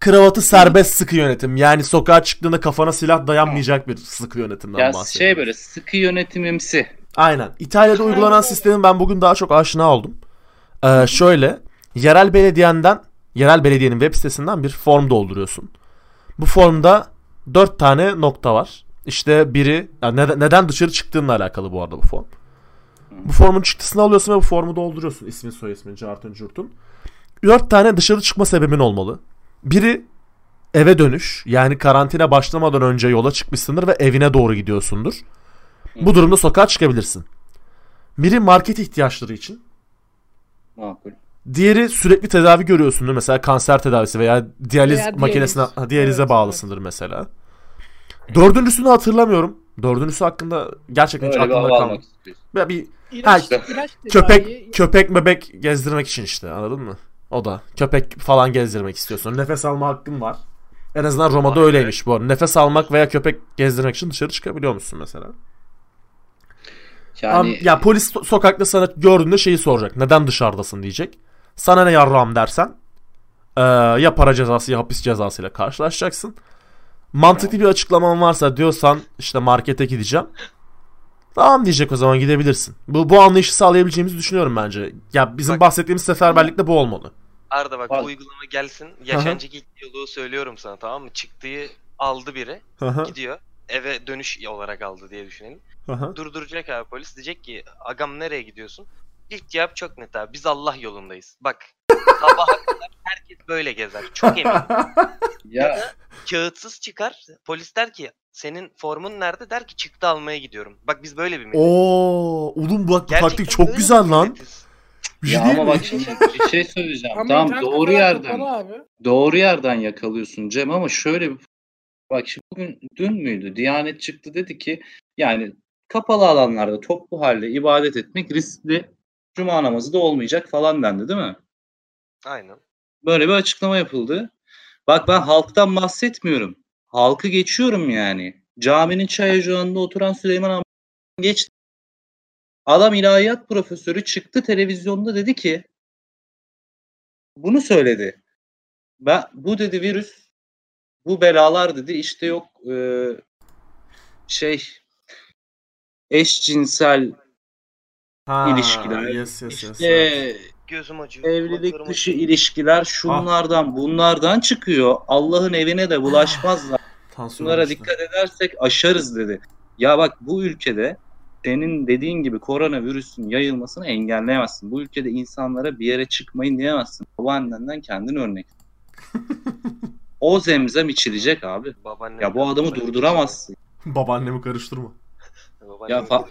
kravatı serbest sıkı yönetim. Yani sokağa çıktığında kafana silah dayanmayacak bir sıkı yönetimden ya şey böyle sıkı yönetimimsi. Aynen. İtalya'da uygulanan sistemin ben bugün daha çok aşina oldum. Ee, şöyle, yerel belediyenden, yerel belediyenin web sitesinden bir form dolduruyorsun. Bu formda 4 tane nokta var. İşte biri yani neden, neden dışarı çıktığınla alakalı bu arada bu form. Bu formun çıktısını alıyorsun ve bu formu dolduruyorsun. İsmin soy ismin cartın curtun. 4 tane dışarı çıkma sebebin olmalı. Biri eve dönüş. Yani karantina başlamadan önce yola çıkmışsındır ve evine doğru gidiyorsundur. Bu durumda sokağa çıkabilirsin. Biri market ihtiyaçları için. Makul. Diğeri sürekli tedavi görüyorsundur. Mesela kanser tedavisi veya diyaliz Veya makinesine diyaliz. diyalize Evet, bağlısındır mesela. Dördüncüsünü hatırlamıyorum. Dördüncüsü hakkında gerçekten hiç Öyle bir aklımda kalmadı. Ya bir İlaç, Ha, ilaç tedaviyi- köpek köpek mebek gezdirmek için işte anladın mı? O da köpek falan gezdirmek istiyorsun. Nefes alma hakkın var. En azından Roma'da be. öyleymiş bu arada. Nefes almak veya köpek gezdirmek için dışarı çıkabiliyor musun mesela? Yani ya polis so- sokakta sana gördüğünde şeyi soracak. Neden dışarıdasın diyecek. Sana ne yarrağım dersen eee, ya para cezası ya hapis cezasıyla karşılaşacaksın. Mantıklı bir açıklaman varsa diyorsan işte markete gideceğim. Tamam diyecek o zaman gidebilirsin. Bu, bu anlayışı sağlayabileceğimizi düşünüyorum bence. Ya bizim Bak- bahsettiğimiz seferberlikte bu olmalı. Arda bak Bak. bu uygulama gelsin. Yaşancı ilk yolu söylüyorum sana tamam mı? Çıktığı aldı biri. Hı hı, Gidiyor. Eve dönüş olarak aldı diye düşünelim. hı hı. Durduracak abi polis. Diyecek ki agam nereye gidiyorsun? İlk cevap çok net abi. Biz Allah yolundayız. Bak sabaha kadar herkes böyle gezer. Çok eminim. ya Kağıtsız çıkar. Polis der ki senin formun nerede? Der ki çıktı almaya gidiyorum. Bak biz böyle bir milletiz. Oo, oğlum bak bu taktik çok güzel lan. milletiz. Bir şey ya ama mi? bak şimdi bir şey söyleyeceğim. Ama tamam doğru yerden. Doğru yerden yakalıyorsun Cem ama şöyle bir bak şimdi bugün dün müydü? Diyanet çıktı dedi ki yani kapalı alanlarda toplu halde ibadet etmek riskli. Cuma namazı da olmayacak falan dendi değil mi? Aynen. Böyle bir açıklama yapıldı. Bak ben halktan bahsetmiyorum. Halkı geçiyorum yani. Caminin çay ocağında oturan Süleyman amca geç. Adam ilahiyat profesörü çıktı televizyonda dedi ki bunu söyledi. Ben bu dedi virüs bu belalar dedi işte yok e, şey eşcinsel Ha, ilişkiler, Yes, yes, yes. işte Gözüm acıyor. evlilik dışı acıyor. ilişkiler şunlardan bunlardan çıkıyor. Allah'ın evine de bulaşmazlar. Bunlara dikkat edersek aşarız dedi. Ya bak bu ülkede senin dediğin gibi koronavirüsün yayılmasını engelleyemezsin. Bu ülkede insanlara bir yere çıkmayın diyemezsin. Babaannenden kendin örnek. o zemzem içilecek abi. Babaannem Ya bu adamı durduramazsın. Babaannemi karıştırma. Babaannem Ya fa-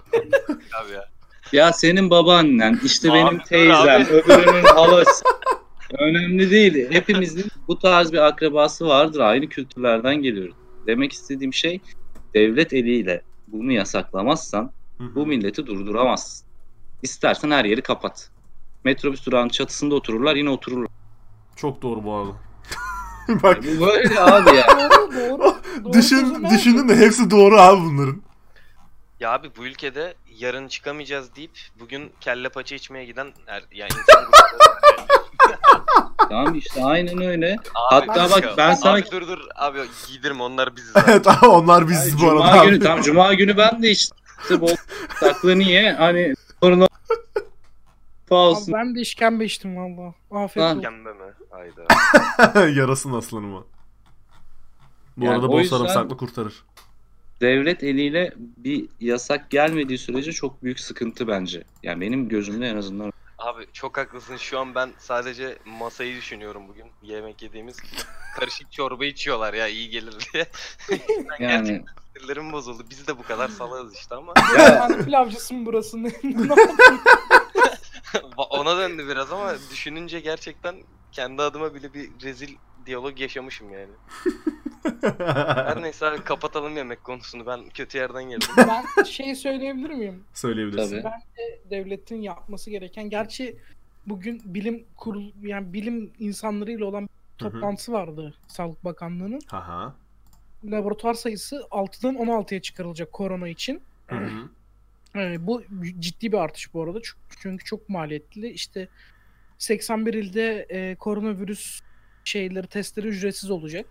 abi ya. Ya senin babaannen, işte Abi benim dur teyzem, abi. öbürünün halası. Önemli değil. Hepimizin bu tarz bir akrabası vardır. Aynı kültürlerden geliyoruz. Demek istediğim şey devlet eliyle bunu yasaklamazsan Hı hı. bu milleti durduramazsın. İstersen her yeri kapat. Metrobüs durağının çatısında otururlar yine otururlar. Çok doğru bu arada. Bak Bu böyle abi ya. Doğru doğru. doğru düşün, düşündüm de hepsi doğru abi bunların. Ya abi bu ülkede yarın çıkamayacağız deyip bugün kelle paça içmeye giden er, yani insan grupları tamam işte aynen öyle. Abi, Hatta bak ben sana- Abi dur dur abi giydirme onlar biziz abi. evet abi onlar biziz bu arada. Cuma abi. günü tam Cuma günü ben de işte bol saklı niye hani sorun Abi olsun. ben de işkembe içtim valla. Afiyet Ha. olsun. Pembe mi? Hayda. Yarasın aslanıma. Bu Yani arada o bol yüzden- sarımsaklı kurtarır. Devlet eliyle bir yasak gelmediği sürece çok büyük sıkıntı bence. Yani benim gözümde en azından. Abi çok haklısın. Şu an ben sadece masayı düşünüyorum bugün. Yemek yediğimiz karışık çorba içiyorlar ya iyi gelir diye. Yani gerçekten sinirlerim bozuldu. Biz de bu kadar salağız işte ama Ya pilavcısı mı burası? Ne, ona döndü biraz ama düşününce gerçekten kendi adıma bile bir rezil diyalog yaşamışım yani. Her neyse abi kapatalım yemek konusunu. Ben kötü yerden geldim. ben şey söyleyebilir miyim? Söyleyebilirsin. Tabii. Devletin yapması gereken. Gerçi bugün bilim kurul yani bilim insanlarıyla olan bir toplantısı vardı Sağlık Bakanlığı'nın. Haha. Laboratuvar sayısı 6'dan 16'ya çıkarılacak korona için. Hı hı. Ee, bu ciddi bir artış bu arada çünkü, çünkü çok maliyetli. İşte 81 ilde e, koronavirüs şeyleri testleri ücretsiz olacak.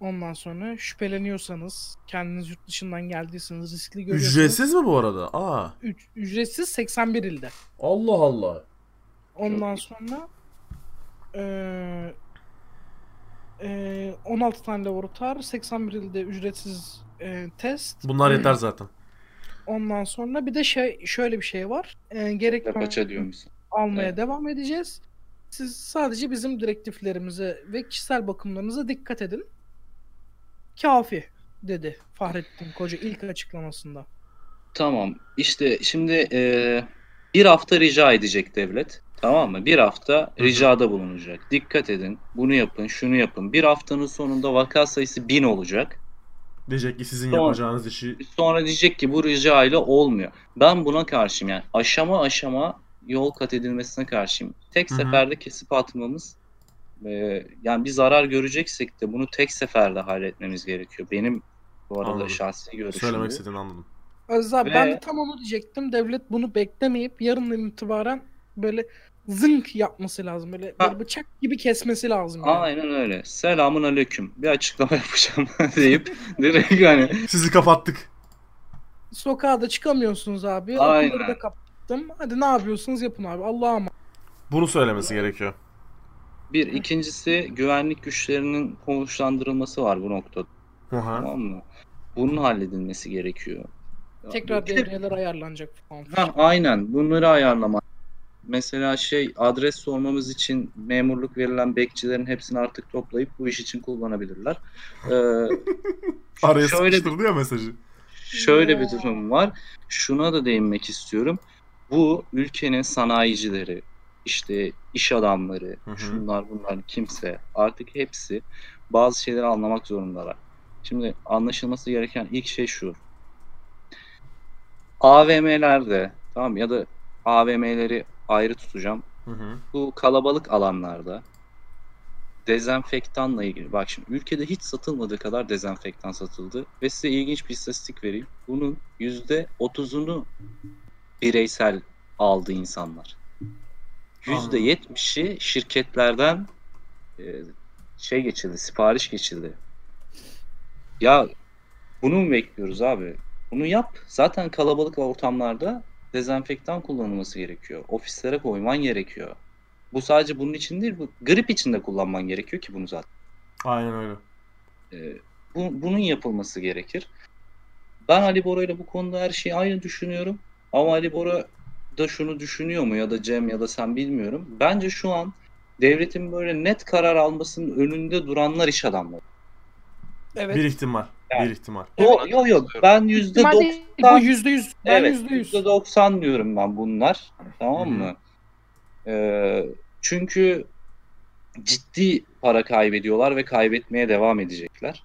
Ondan sonra şüpheleniyorsanız, kendiniz yurt dışından geldiyseniz riskli görüyorsanız Ücretsiz mi bu arada? Aa. üc- ücretsiz 81 ilde. Allah Allah. Ondan sonra eee, e, 16 tane laboratuvar, 81 ilde ücretsiz e, test. Bunlar yeter zaten. Ondan sonra bir de şey şöyle bir şey var. E, gerek Paça diyormuşsun. almaya Evet. devam edeceğiz. Siz sadece bizim direktiflerimize ve kişisel bakımlarınıza dikkat edin. Kafi dedi Fahrettin Koca ilk açıklamasında. Tamam. İşte şimdi e, bir hafta rica edecek devlet. Tamam mı? Bir hafta ricada bulunacak. Dikkat edin. Bunu yapın, şunu yapın. Bir haftanın sonunda vaka sayısı bin olacak. Diyecek ki sizin Doğru. yapacağınız işi Sonra diyecek ki bu rica ile olmuyor. Ben buna karşıyım yani. Aşama aşama yol kat edilmesine karşıyım. Tek Hı hı. seferde kesip atmamız e, yani bir zarar göreceksek de bunu tek seferde halletmemiz gerekiyor. Benim bu arada Anladım. şahsi görüşüm söylemek istediğini anladım. Abi Ve- ben de tam onu diyecektim. Devlet bunu beklemeyip yarından itibaren böyle zınk yapması lazım. Böyle, Ha. böyle bıçak gibi kesmesi lazım. Yani. Aynen öyle. Selamun aleyküm. Bir açıklama yapacağım deyip direkt hani Sizi kapattık. Sokağa da çıkamıyorsunuz abi. Aynen. Okulları da kapattım. Hadi ne yapıyorsunuz yapın abi. Allah'a. Bunu söylemesi gerekiyor. bir ikincisi güvenlik güçlerinin konuşlandırılması var bu noktada. Hı. Tamam mı? Bunun halledilmesi gerekiyor. Tekrar devreler ayarlanacak falan. Ha, aynen bunları ayarlamak. Mesela şey adres sormamız için memurluk verilen bekçilerin hepsini artık toplayıp bu iş için kullanabilirler. Ee, Araya şöyle, sıkıştırdı ya mesajı. şöyle bir durum var. Şuna da değinmek istiyorum. Bu ülkenin sanayicileri, işte iş adamları, Hı hı. şunlar bunlar kimse artık hepsi bazı şeyleri anlamak zorundalar. Şimdi anlaşılması gereken ilk şey şu. AVM'lerde tamam ya da AVM'leri ayrı tutacağım. Hı hı. Bu kalabalık alanlarda dezenfektanla ilgili. Bak şimdi ülkede hiç satılmadığı kadar dezenfektan satıldı. Ve size ilginç bir istatistik vereyim. Bunun %30'unu bireysel aldı insanlar. %70'i şirketlerden e, şey geçildi, sipariş geçildi. Ya bunu mu bekliyoruz abi? Bunu yap. Zaten kalabalık ortamlarda dezenfektan kullanılması gerekiyor. Ofislere koyman gerekiyor. Bu sadece bunun için değil, bu grip için de kullanman gerekiyor ki bunu zaten. Aynen öyle. Ee, bu, bunun yapılması gerekir. Ben Ali Bora ile bu konuda her şeyi aynı düşünüyorum. Ama Ali Bora da şunu düşünüyor mu ya da Cem ya da sen bilmiyorum. Bence şu an devletin böyle net karar almasının önünde duranlar iş adamları. Evet. Bir ihtimal. Yani- Bir ihtimal. Yo yo yo ben yüzde değil, bu doksan yüzde yüz. Ben evet yüzde yüz. yüzde doksan diyorum ben bunlar. Tamam mı? Ee, çünkü ciddi para kaybediyorlar ve kaybetmeye devam edecekler.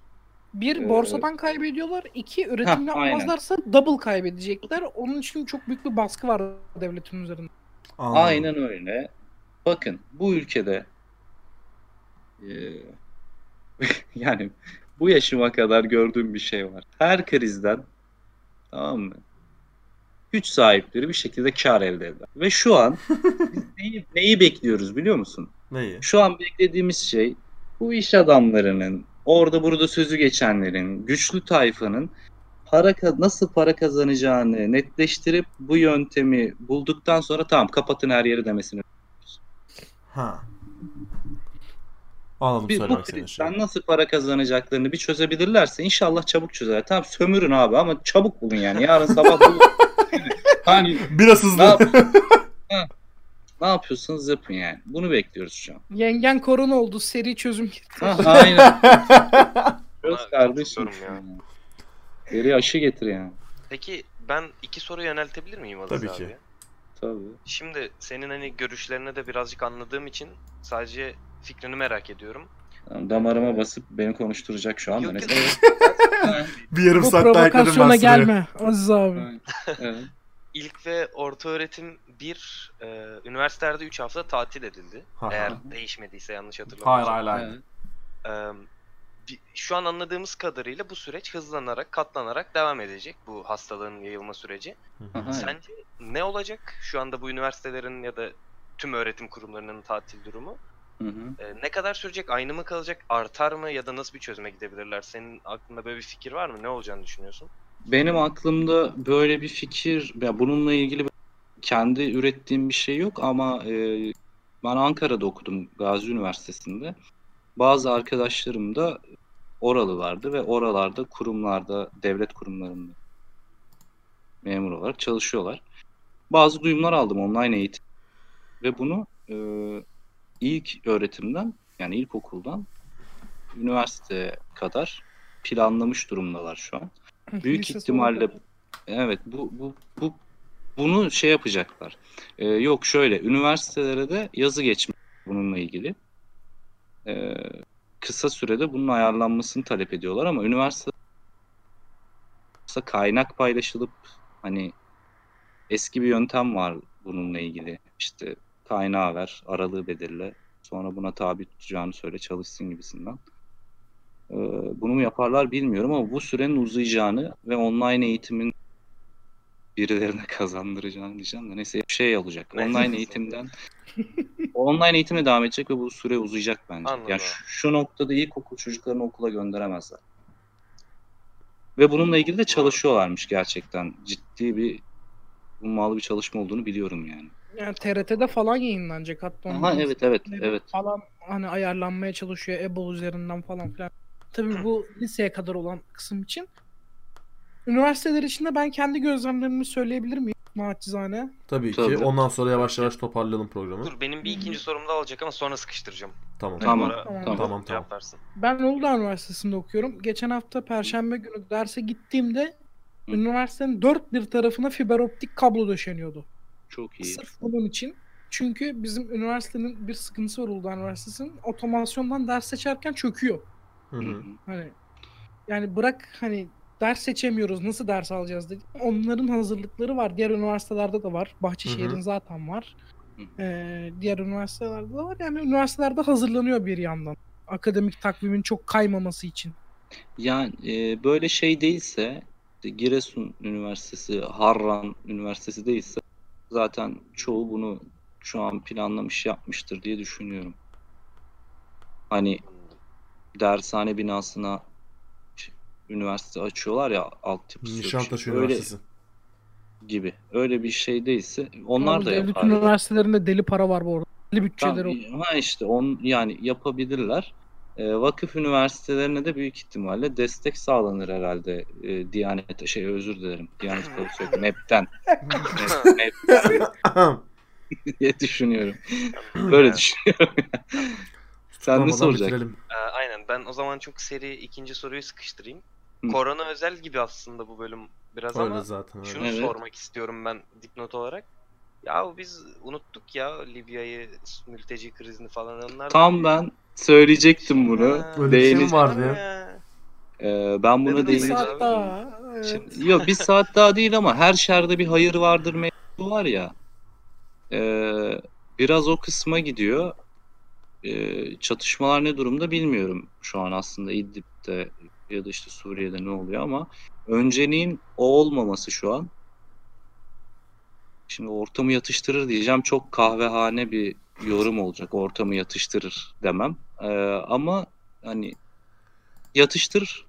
Bir Ee, borsadan kaybediyorlar. iki üretim Heh, aynen. yapmazlarsa double kaybedecekler. Onun için çok büyük bir baskı var devletin üzerinde. Anladım. Aynen öyle. Bakın bu ülkede eee, yani bu yaşıma kadar gördüğüm bir şey var. Her krizden tamam mı? Güç sahipleri bir şekilde kar elde eder. Ve şu an biz neyi, neyi bekliyoruz biliyor musun? Neyi? Şu an beklediğimiz şey bu iş adamlarının, orada burada sözü geçenlerin, güçlü tayfanın para nasıl para kazanacağını netleştirip bu yöntemi bulduktan sonra tamam kapatın her yeri demesini. Ha. Anladım Bir, bu krizden nasıl para kazanacaklarını bir çözebilirlerse inşallah çabuk çözer. Tamam sömürün abi ama çabuk bulun yani. Yarın sabah bulun. hani Biraz hızlı. ne yapıyorsanız yapın yani. Bunu bekliyoruz şu an. Yengen korona oldu. Seri çözüm getir. Ha, aynen. Buna kardeşim. ya. Geri aşı getir yani. Peki ben iki soru yöneltebilir miyim Aziz Tabii abi? ki. Tabii. Şimdi senin hani görüşlerini de birazcık anladığım için sadece fikrini merak ediyorum. Tamam, damarıma basıp beni konuşturacak şu anda. Yok. Bir yarım Bu saat daha ekledim ben gelme Aziz abi. evet. İlk ve orta öğretim 1 e, üniversitelerde 3 hafta tatil edildi. Eğer değişmediyse yanlış Hayır hatırlamıyorsam. hayır hayır. Eee, bi- şu an anladığımız kadarıyla bu süreç hızlanarak, katlanarak devam edecek bu hastalığın yayılma süreci. Aha. Sence ne olacak şu anda bu üniversitelerin ya da tüm öğretim kurumlarının tatil durumu? Hı hı. Ee, ne kadar sürecek? Aynı mı kalacak? Artar mı? Ya da nasıl bir çözüme gidebilirler? Senin aklında böyle bir fikir var mı? Ne olacağını düşünüyorsun? Benim aklımda böyle bir fikir, ya bununla ilgili kendi ürettiğim bir şey yok ama e, ben Ankara'da okudum Gazi Üniversitesi'nde. bazı arkadaşlarım da oralılardı ve oralarda kurumlarda, devlet kurumlarında memur olarak çalışıyorlar. Bazı duyumlar aldım online eğitim ve bunu e, ilk öğretimden yani ilkokuldan üniversiteye kadar planlamış durumdalar şu an. Büyük Lise ihtimalle sonunda- evet bu bu bu bunu şey yapacaklar. Ee, yok şöyle üniversitelere de yazı geçmiş bununla ilgili. Ee, kısa sürede bunun ayarlanmasını talep ediyorlar ama üniversite kaynak paylaşılıp hani eski bir yöntem var bununla ilgili. İşte kaynağı ver, aralığı belirle. Sonra buna tabi tutacağını söyle, çalışsın gibisinden. Ee, bunu mu yaparlar bilmiyorum ama bu sürenin uzayacağını ve online eğitimin birilerine kazandıracağını diyeceğim de neyse bir şey olacak. Online eğitimden online eğitime devam edecek ve bu süre uzayacak bence. Anladım. Yani şu, şu noktada ilkokul çocuklarını okula gönderemezler. Ve bununla ilgili de çalışıyorlarmış gerçekten. Ciddi bir ummalı bir çalışma olduğunu biliyorum yani. Yani TRT'de falan yayınlanacak hatta. Aha evet evet evet. Falan hani ayarlanmaya çalışıyor EBO üzerinden falan filan. Tabii bu liseye kadar olan kısım için. Üniversiteler için de ben kendi gözlemlerimi söyleyebilir miyim? Naçizane. Tabii ki. Tabii. Ondan sonra yavaş yavaş toparlayalım programı. Dur benim bir ikinci sorum da olacak ama sonra sıkıştıracağım. Tamam. Tamam, tamam. tamam. Tamam, Cevap versin. Ben Uludağ Üniversitesi'nde okuyorum. Geçen hafta Perşembe günü derse gittiğimde Hı. üniversitenin dört bir tarafına fiber optik kablo döşeniyordu. Çok iyi. Sırf bunun için. Çünkü bizim üniversitenin bir sıkıntısı var Uludağ Üniversitesi'nin. Otomasyondan ders seçerken çöküyor. Hı Hı. Hani yani bırak hani ders seçemiyoruz nasıl ders alacağız dedik. Onların hazırlıkları var. Diğer üniversitelerde de var. Bahçeşehir'in Hı hı. zaten var. Ee, diğer üniversitelerde de var. Yani üniversitelerde hazırlanıyor bir yandan. Akademik takvimin çok kaymaması için. Yani e, böyle şey değilse Giresun Üniversitesi, Harran Üniversitesi değilse zaten çoğu bunu şu an planlamış yapmıştır diye düşünüyorum. Hani dershane binasına üniversite açıyorlar ya altyapısı Nişantaşı Üniversitesi. gibi. Öyle bir şey değilse onlar Abi da devlet yapar. üniversitelerinde deli para var bu arada. Deli bütçeleri Tamam, ha işte on yani yapabilirler. E, vakıf üniversitelerine de büyük ihtimalle destek sağlanır herhalde. E, Diyanet şey özür dilerim. Diyanet Kolosu MEP'ten. MEP, MEP'ten diye düşünüyorum. Böyle düşünüyorum. Sen ne soracaksın? Ee, aynen ben o zaman çok seri ikinci soruyu sıkıştırayım. Hı. Korona özel gibi aslında bu bölüm biraz Öyle ama zaten. öyle. şunu Evet. sormak istiyorum ben dipnot olarak. Ya biz unuttuk ya Libya'yı, mülteci krizini falan onlar. Tam ben söyleyecektim bunu. Öyle bir şey vardı ya? ya? E, ben buna Bir değil değineceğim. saat daha. Evet. Şimdi, yok bir saat daha değil ama her şerde bir hayır vardır mevzu var ya. Ee, biraz o kısma gidiyor. Ee, çatışmalar ne durumda bilmiyorum şu an aslında İdlib'de ya da işte Suriye'de ne oluyor ama önceliğin o olmaması şu an. Şimdi ortamı yatıştırır diyeceğim. Çok kahvehane bir yorum olacak. Ortamı yatıştırır demem. Ee, ama hani yatıştırır.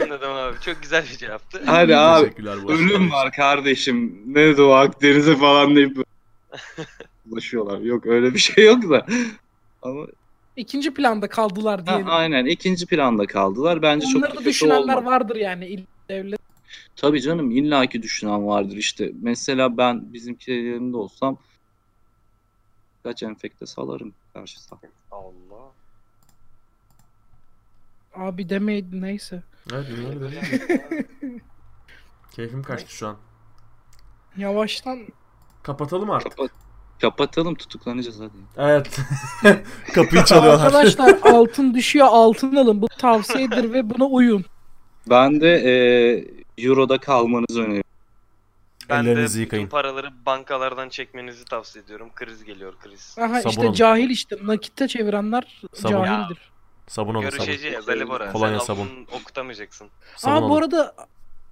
Anladım abi. Çok güzel bir cevaptı. Hadi abi. Ölüm var kardeşim. Ne Doğu Akdeniz'e falan deyip ulaşıyorlar. Yok öyle bir şey yok da. Ama İkinci planda kaldılar ha, diyelim. aynen ikinci planda kaldılar. Bence çok Onları da da düşünenler olmadı. vardır yani il- devlet. Tabii canım illaki düşünen vardır işte. Mesela ben bizimkilerin yerinde olsam kaç enfekte salarım karşı sah- Allah. Abi demeydi neyse. Evet, bunları? Keyfim kaçtı şu an. Yavaştan Kapatalım artık. Kapat kapatalım tutuklanacağız hadi. Evet. Kapıyı çalıyorlar. Arkadaşlar altın düşüyor altın alın. Bu tavsiyedir ve buna uyun. Ben de e, Euro'da kalmanızı öneriyorum. Ben Ellerinizi de yıkayın. bütün paraları bankalardan çekmenizi tavsiye ediyorum. Kriz geliyor kriz. Aha Sabun işte alın. cahil işte. Nakitte çevirenler Sabun. cahildir. Sabun olun sabun. Görüşeceğiz Ali Bora. Kolonya, Sen sabun. sabun okutamayacaksın. Sabun Aa bu arada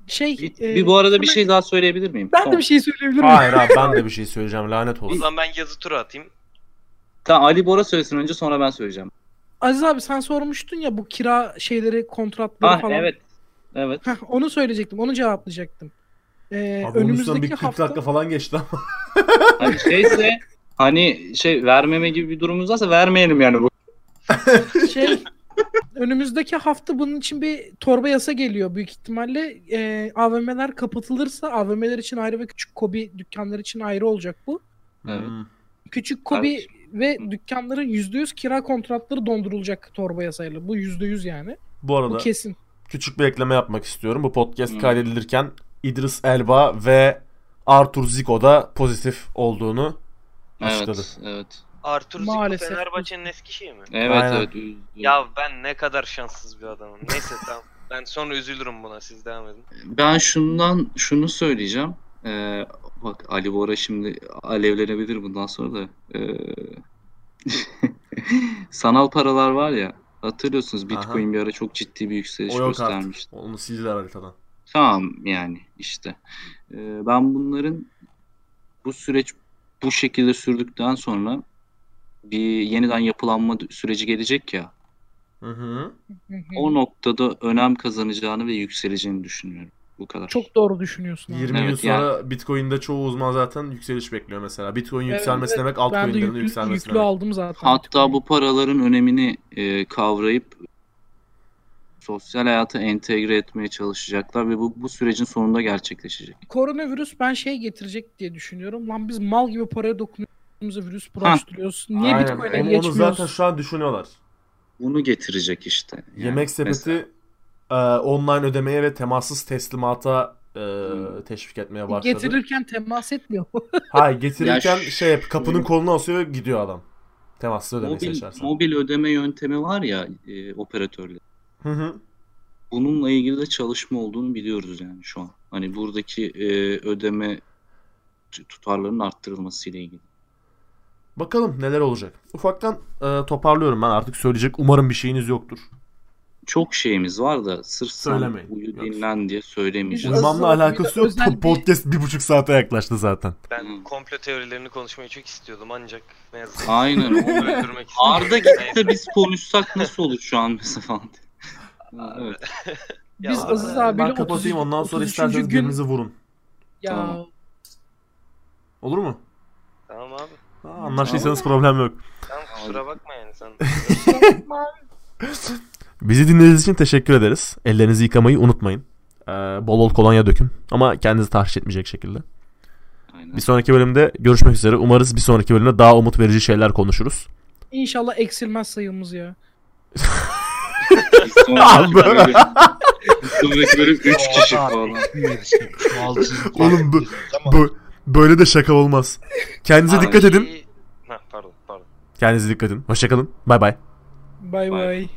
şey Bir, e, bir bu arada bir şey daha söyleyebilir miyim? ben Son. de bir şey söyleyebilir miyim? Hayır abi ben de bir şey söyleyeceğim lanet O olsun. zaman ben yazı turu atayım. Tamam Ali Bora söylesin önce sonra ben söyleyeceğim. Aziz abi sen sormuştun ya bu kira şeyleri kontratları Ah falan. evet. Evet. Heh, onu söyleyecektim. Onu cevaplayacaktım. Ee, Abi onun üstünden bir önümüzdeki 40 hafta dakika falan geçti ama. Hani şeyse Hani şey vermeme gibi bir durumumuz varsa vermeyelim yani bu. Şey önümüzdeki hafta bunun için bir torba yasa geliyor büyük ihtimalle. Ee, AVM'ler kapatılırsa AVM'ler için ayrı ve küçük kobi dükkanlar için ayrı olacak bu. Evet. Hmm. Küçük kobi Evet. ve dükkanların %100 kira kontratları dondurulacak torba yasayla. Bu %100 yani. Bu Bu arada kesin. küçük bir ekleme yapmak istiyorum. Bu podcast Hmm. kaydedilirken İdris Elba ve Arthur Zico da pozitif olduğunu açıkladı. Evet, evet. Arthur Zico Maalesef. Fenerbahçe'nin eski şeyi mi? Evet, Aynen. evet. üzdü. Ya ben ne kadar şanssız bir adamım. Neyse tamam. Ben sonra üzülürüm buna. Siz devam edin. Ben şundan şunu söyleyeceğim. Ee, bak Ali Bora şimdi alevlenebilir bundan sonra da. Ee, sanal paralar var ya. Hatırlıyorsunuz Bitcoin bir ara çok ciddi bir yükseliş O yok artık. göstermişti. Onu sildiler haritadan. Tamam yani işte. Ee, ben bunların bu süreç bu şekilde sürdükten sonra bir yeniden yapılanma süreci gelecek ya. Hı hı. O noktada önem kazanacağını ve yükseleceğini düşünüyorum. Bu kadar. Çok doğru düşünüyorsun. abi. 20 yıl Evet, sonra Bitcoin'de çoğu uzman zaten yükseliş bekliyor mesela. Bitcoin yükselmesi evet. demek Ben de altcoin'lerin yüklü, yükselmesi yüklü demek. aldım zaten. Hatta Bitcoin'i. bu paraların önemini e, kavrayıp sosyal hayata entegre etmeye çalışacaklar ve bu bu sürecin sonunda gerçekleşecek. koronavirüs ben şey getirecek diye düşünüyorum. Lan biz mal gibi paraya dokunuyoruz virüs bulaştırıyoruz. Niye Aynen. Bitcoin'e Onu- geçmiyoruz? Onu zaten şu an düşünüyorlar. Bunu getirecek işte. Yani Yemek sepeti e, online ödemeye ve temassız teslimata e, Hmm. teşvik etmeye başladı. Getirirken temas etmiyor. Hayır getirirken Ya şu- şey yap, kapının kolunu asıyor gidiyor adam. Temassız ödemeyi mobil, seçersen. mobil ödeme yöntemi var ya e, operatörler. Hı hı. Bununla ilgili de çalışma olduğunu biliyoruz yani şu an. Hani buradaki e, ödeme t- tutarlarının arttırılması ile ilgili. Bakalım neler olacak. Ufaktan e, toparlıyorum ben artık söyleyecek. Umarım bir şeyiniz yoktur. Çok şeyimiz var da sırf sen Söylemeyin. uyu Yok. dinlen diye söylemeyeceğiz. Uyumamla alakası yok. özel bir- Podcast bir buçuk saate yaklaştı zaten. Ben komplo teorilerini konuşmayı çok istiyordum ancak ne yazık ki Aynen. onu öldürmek istedim. Arda gitse biz konuşsak nasıl olur şu an mesela falan. Evet. Ya Biz abi, Aziz abiyle ben kapatayım 30 ondan sonra 33. isterseniz gün- birbirinizi vurun. Ya Tamam. Olur mu? Tamam abi. Anlaştıysanız problem yok. Tamam kusura bakma yani sen. Bizi dinlediğiniz için teşekkür ederiz. Ellerinizi yıkamayı unutmayın. Ee, bol bol kolonya dökün. Ama kendinizi tahriş etmeyecek şekilde. Aynen. Bir sonraki bölümde görüşmek üzere. Umarız bir sonraki bölümde daha umut verici şeyler konuşuruz. inşallah eksilmez sayımız ya. Bir sonraki bölüm 3 kişi falan. Oğlum bu, bu böyle de şaka olmaz. Kendinize dikkat edin. Ha, pardon pardon. Kendinize dikkat edin. Hoşçakalın. Bay. Bay Bay. bay.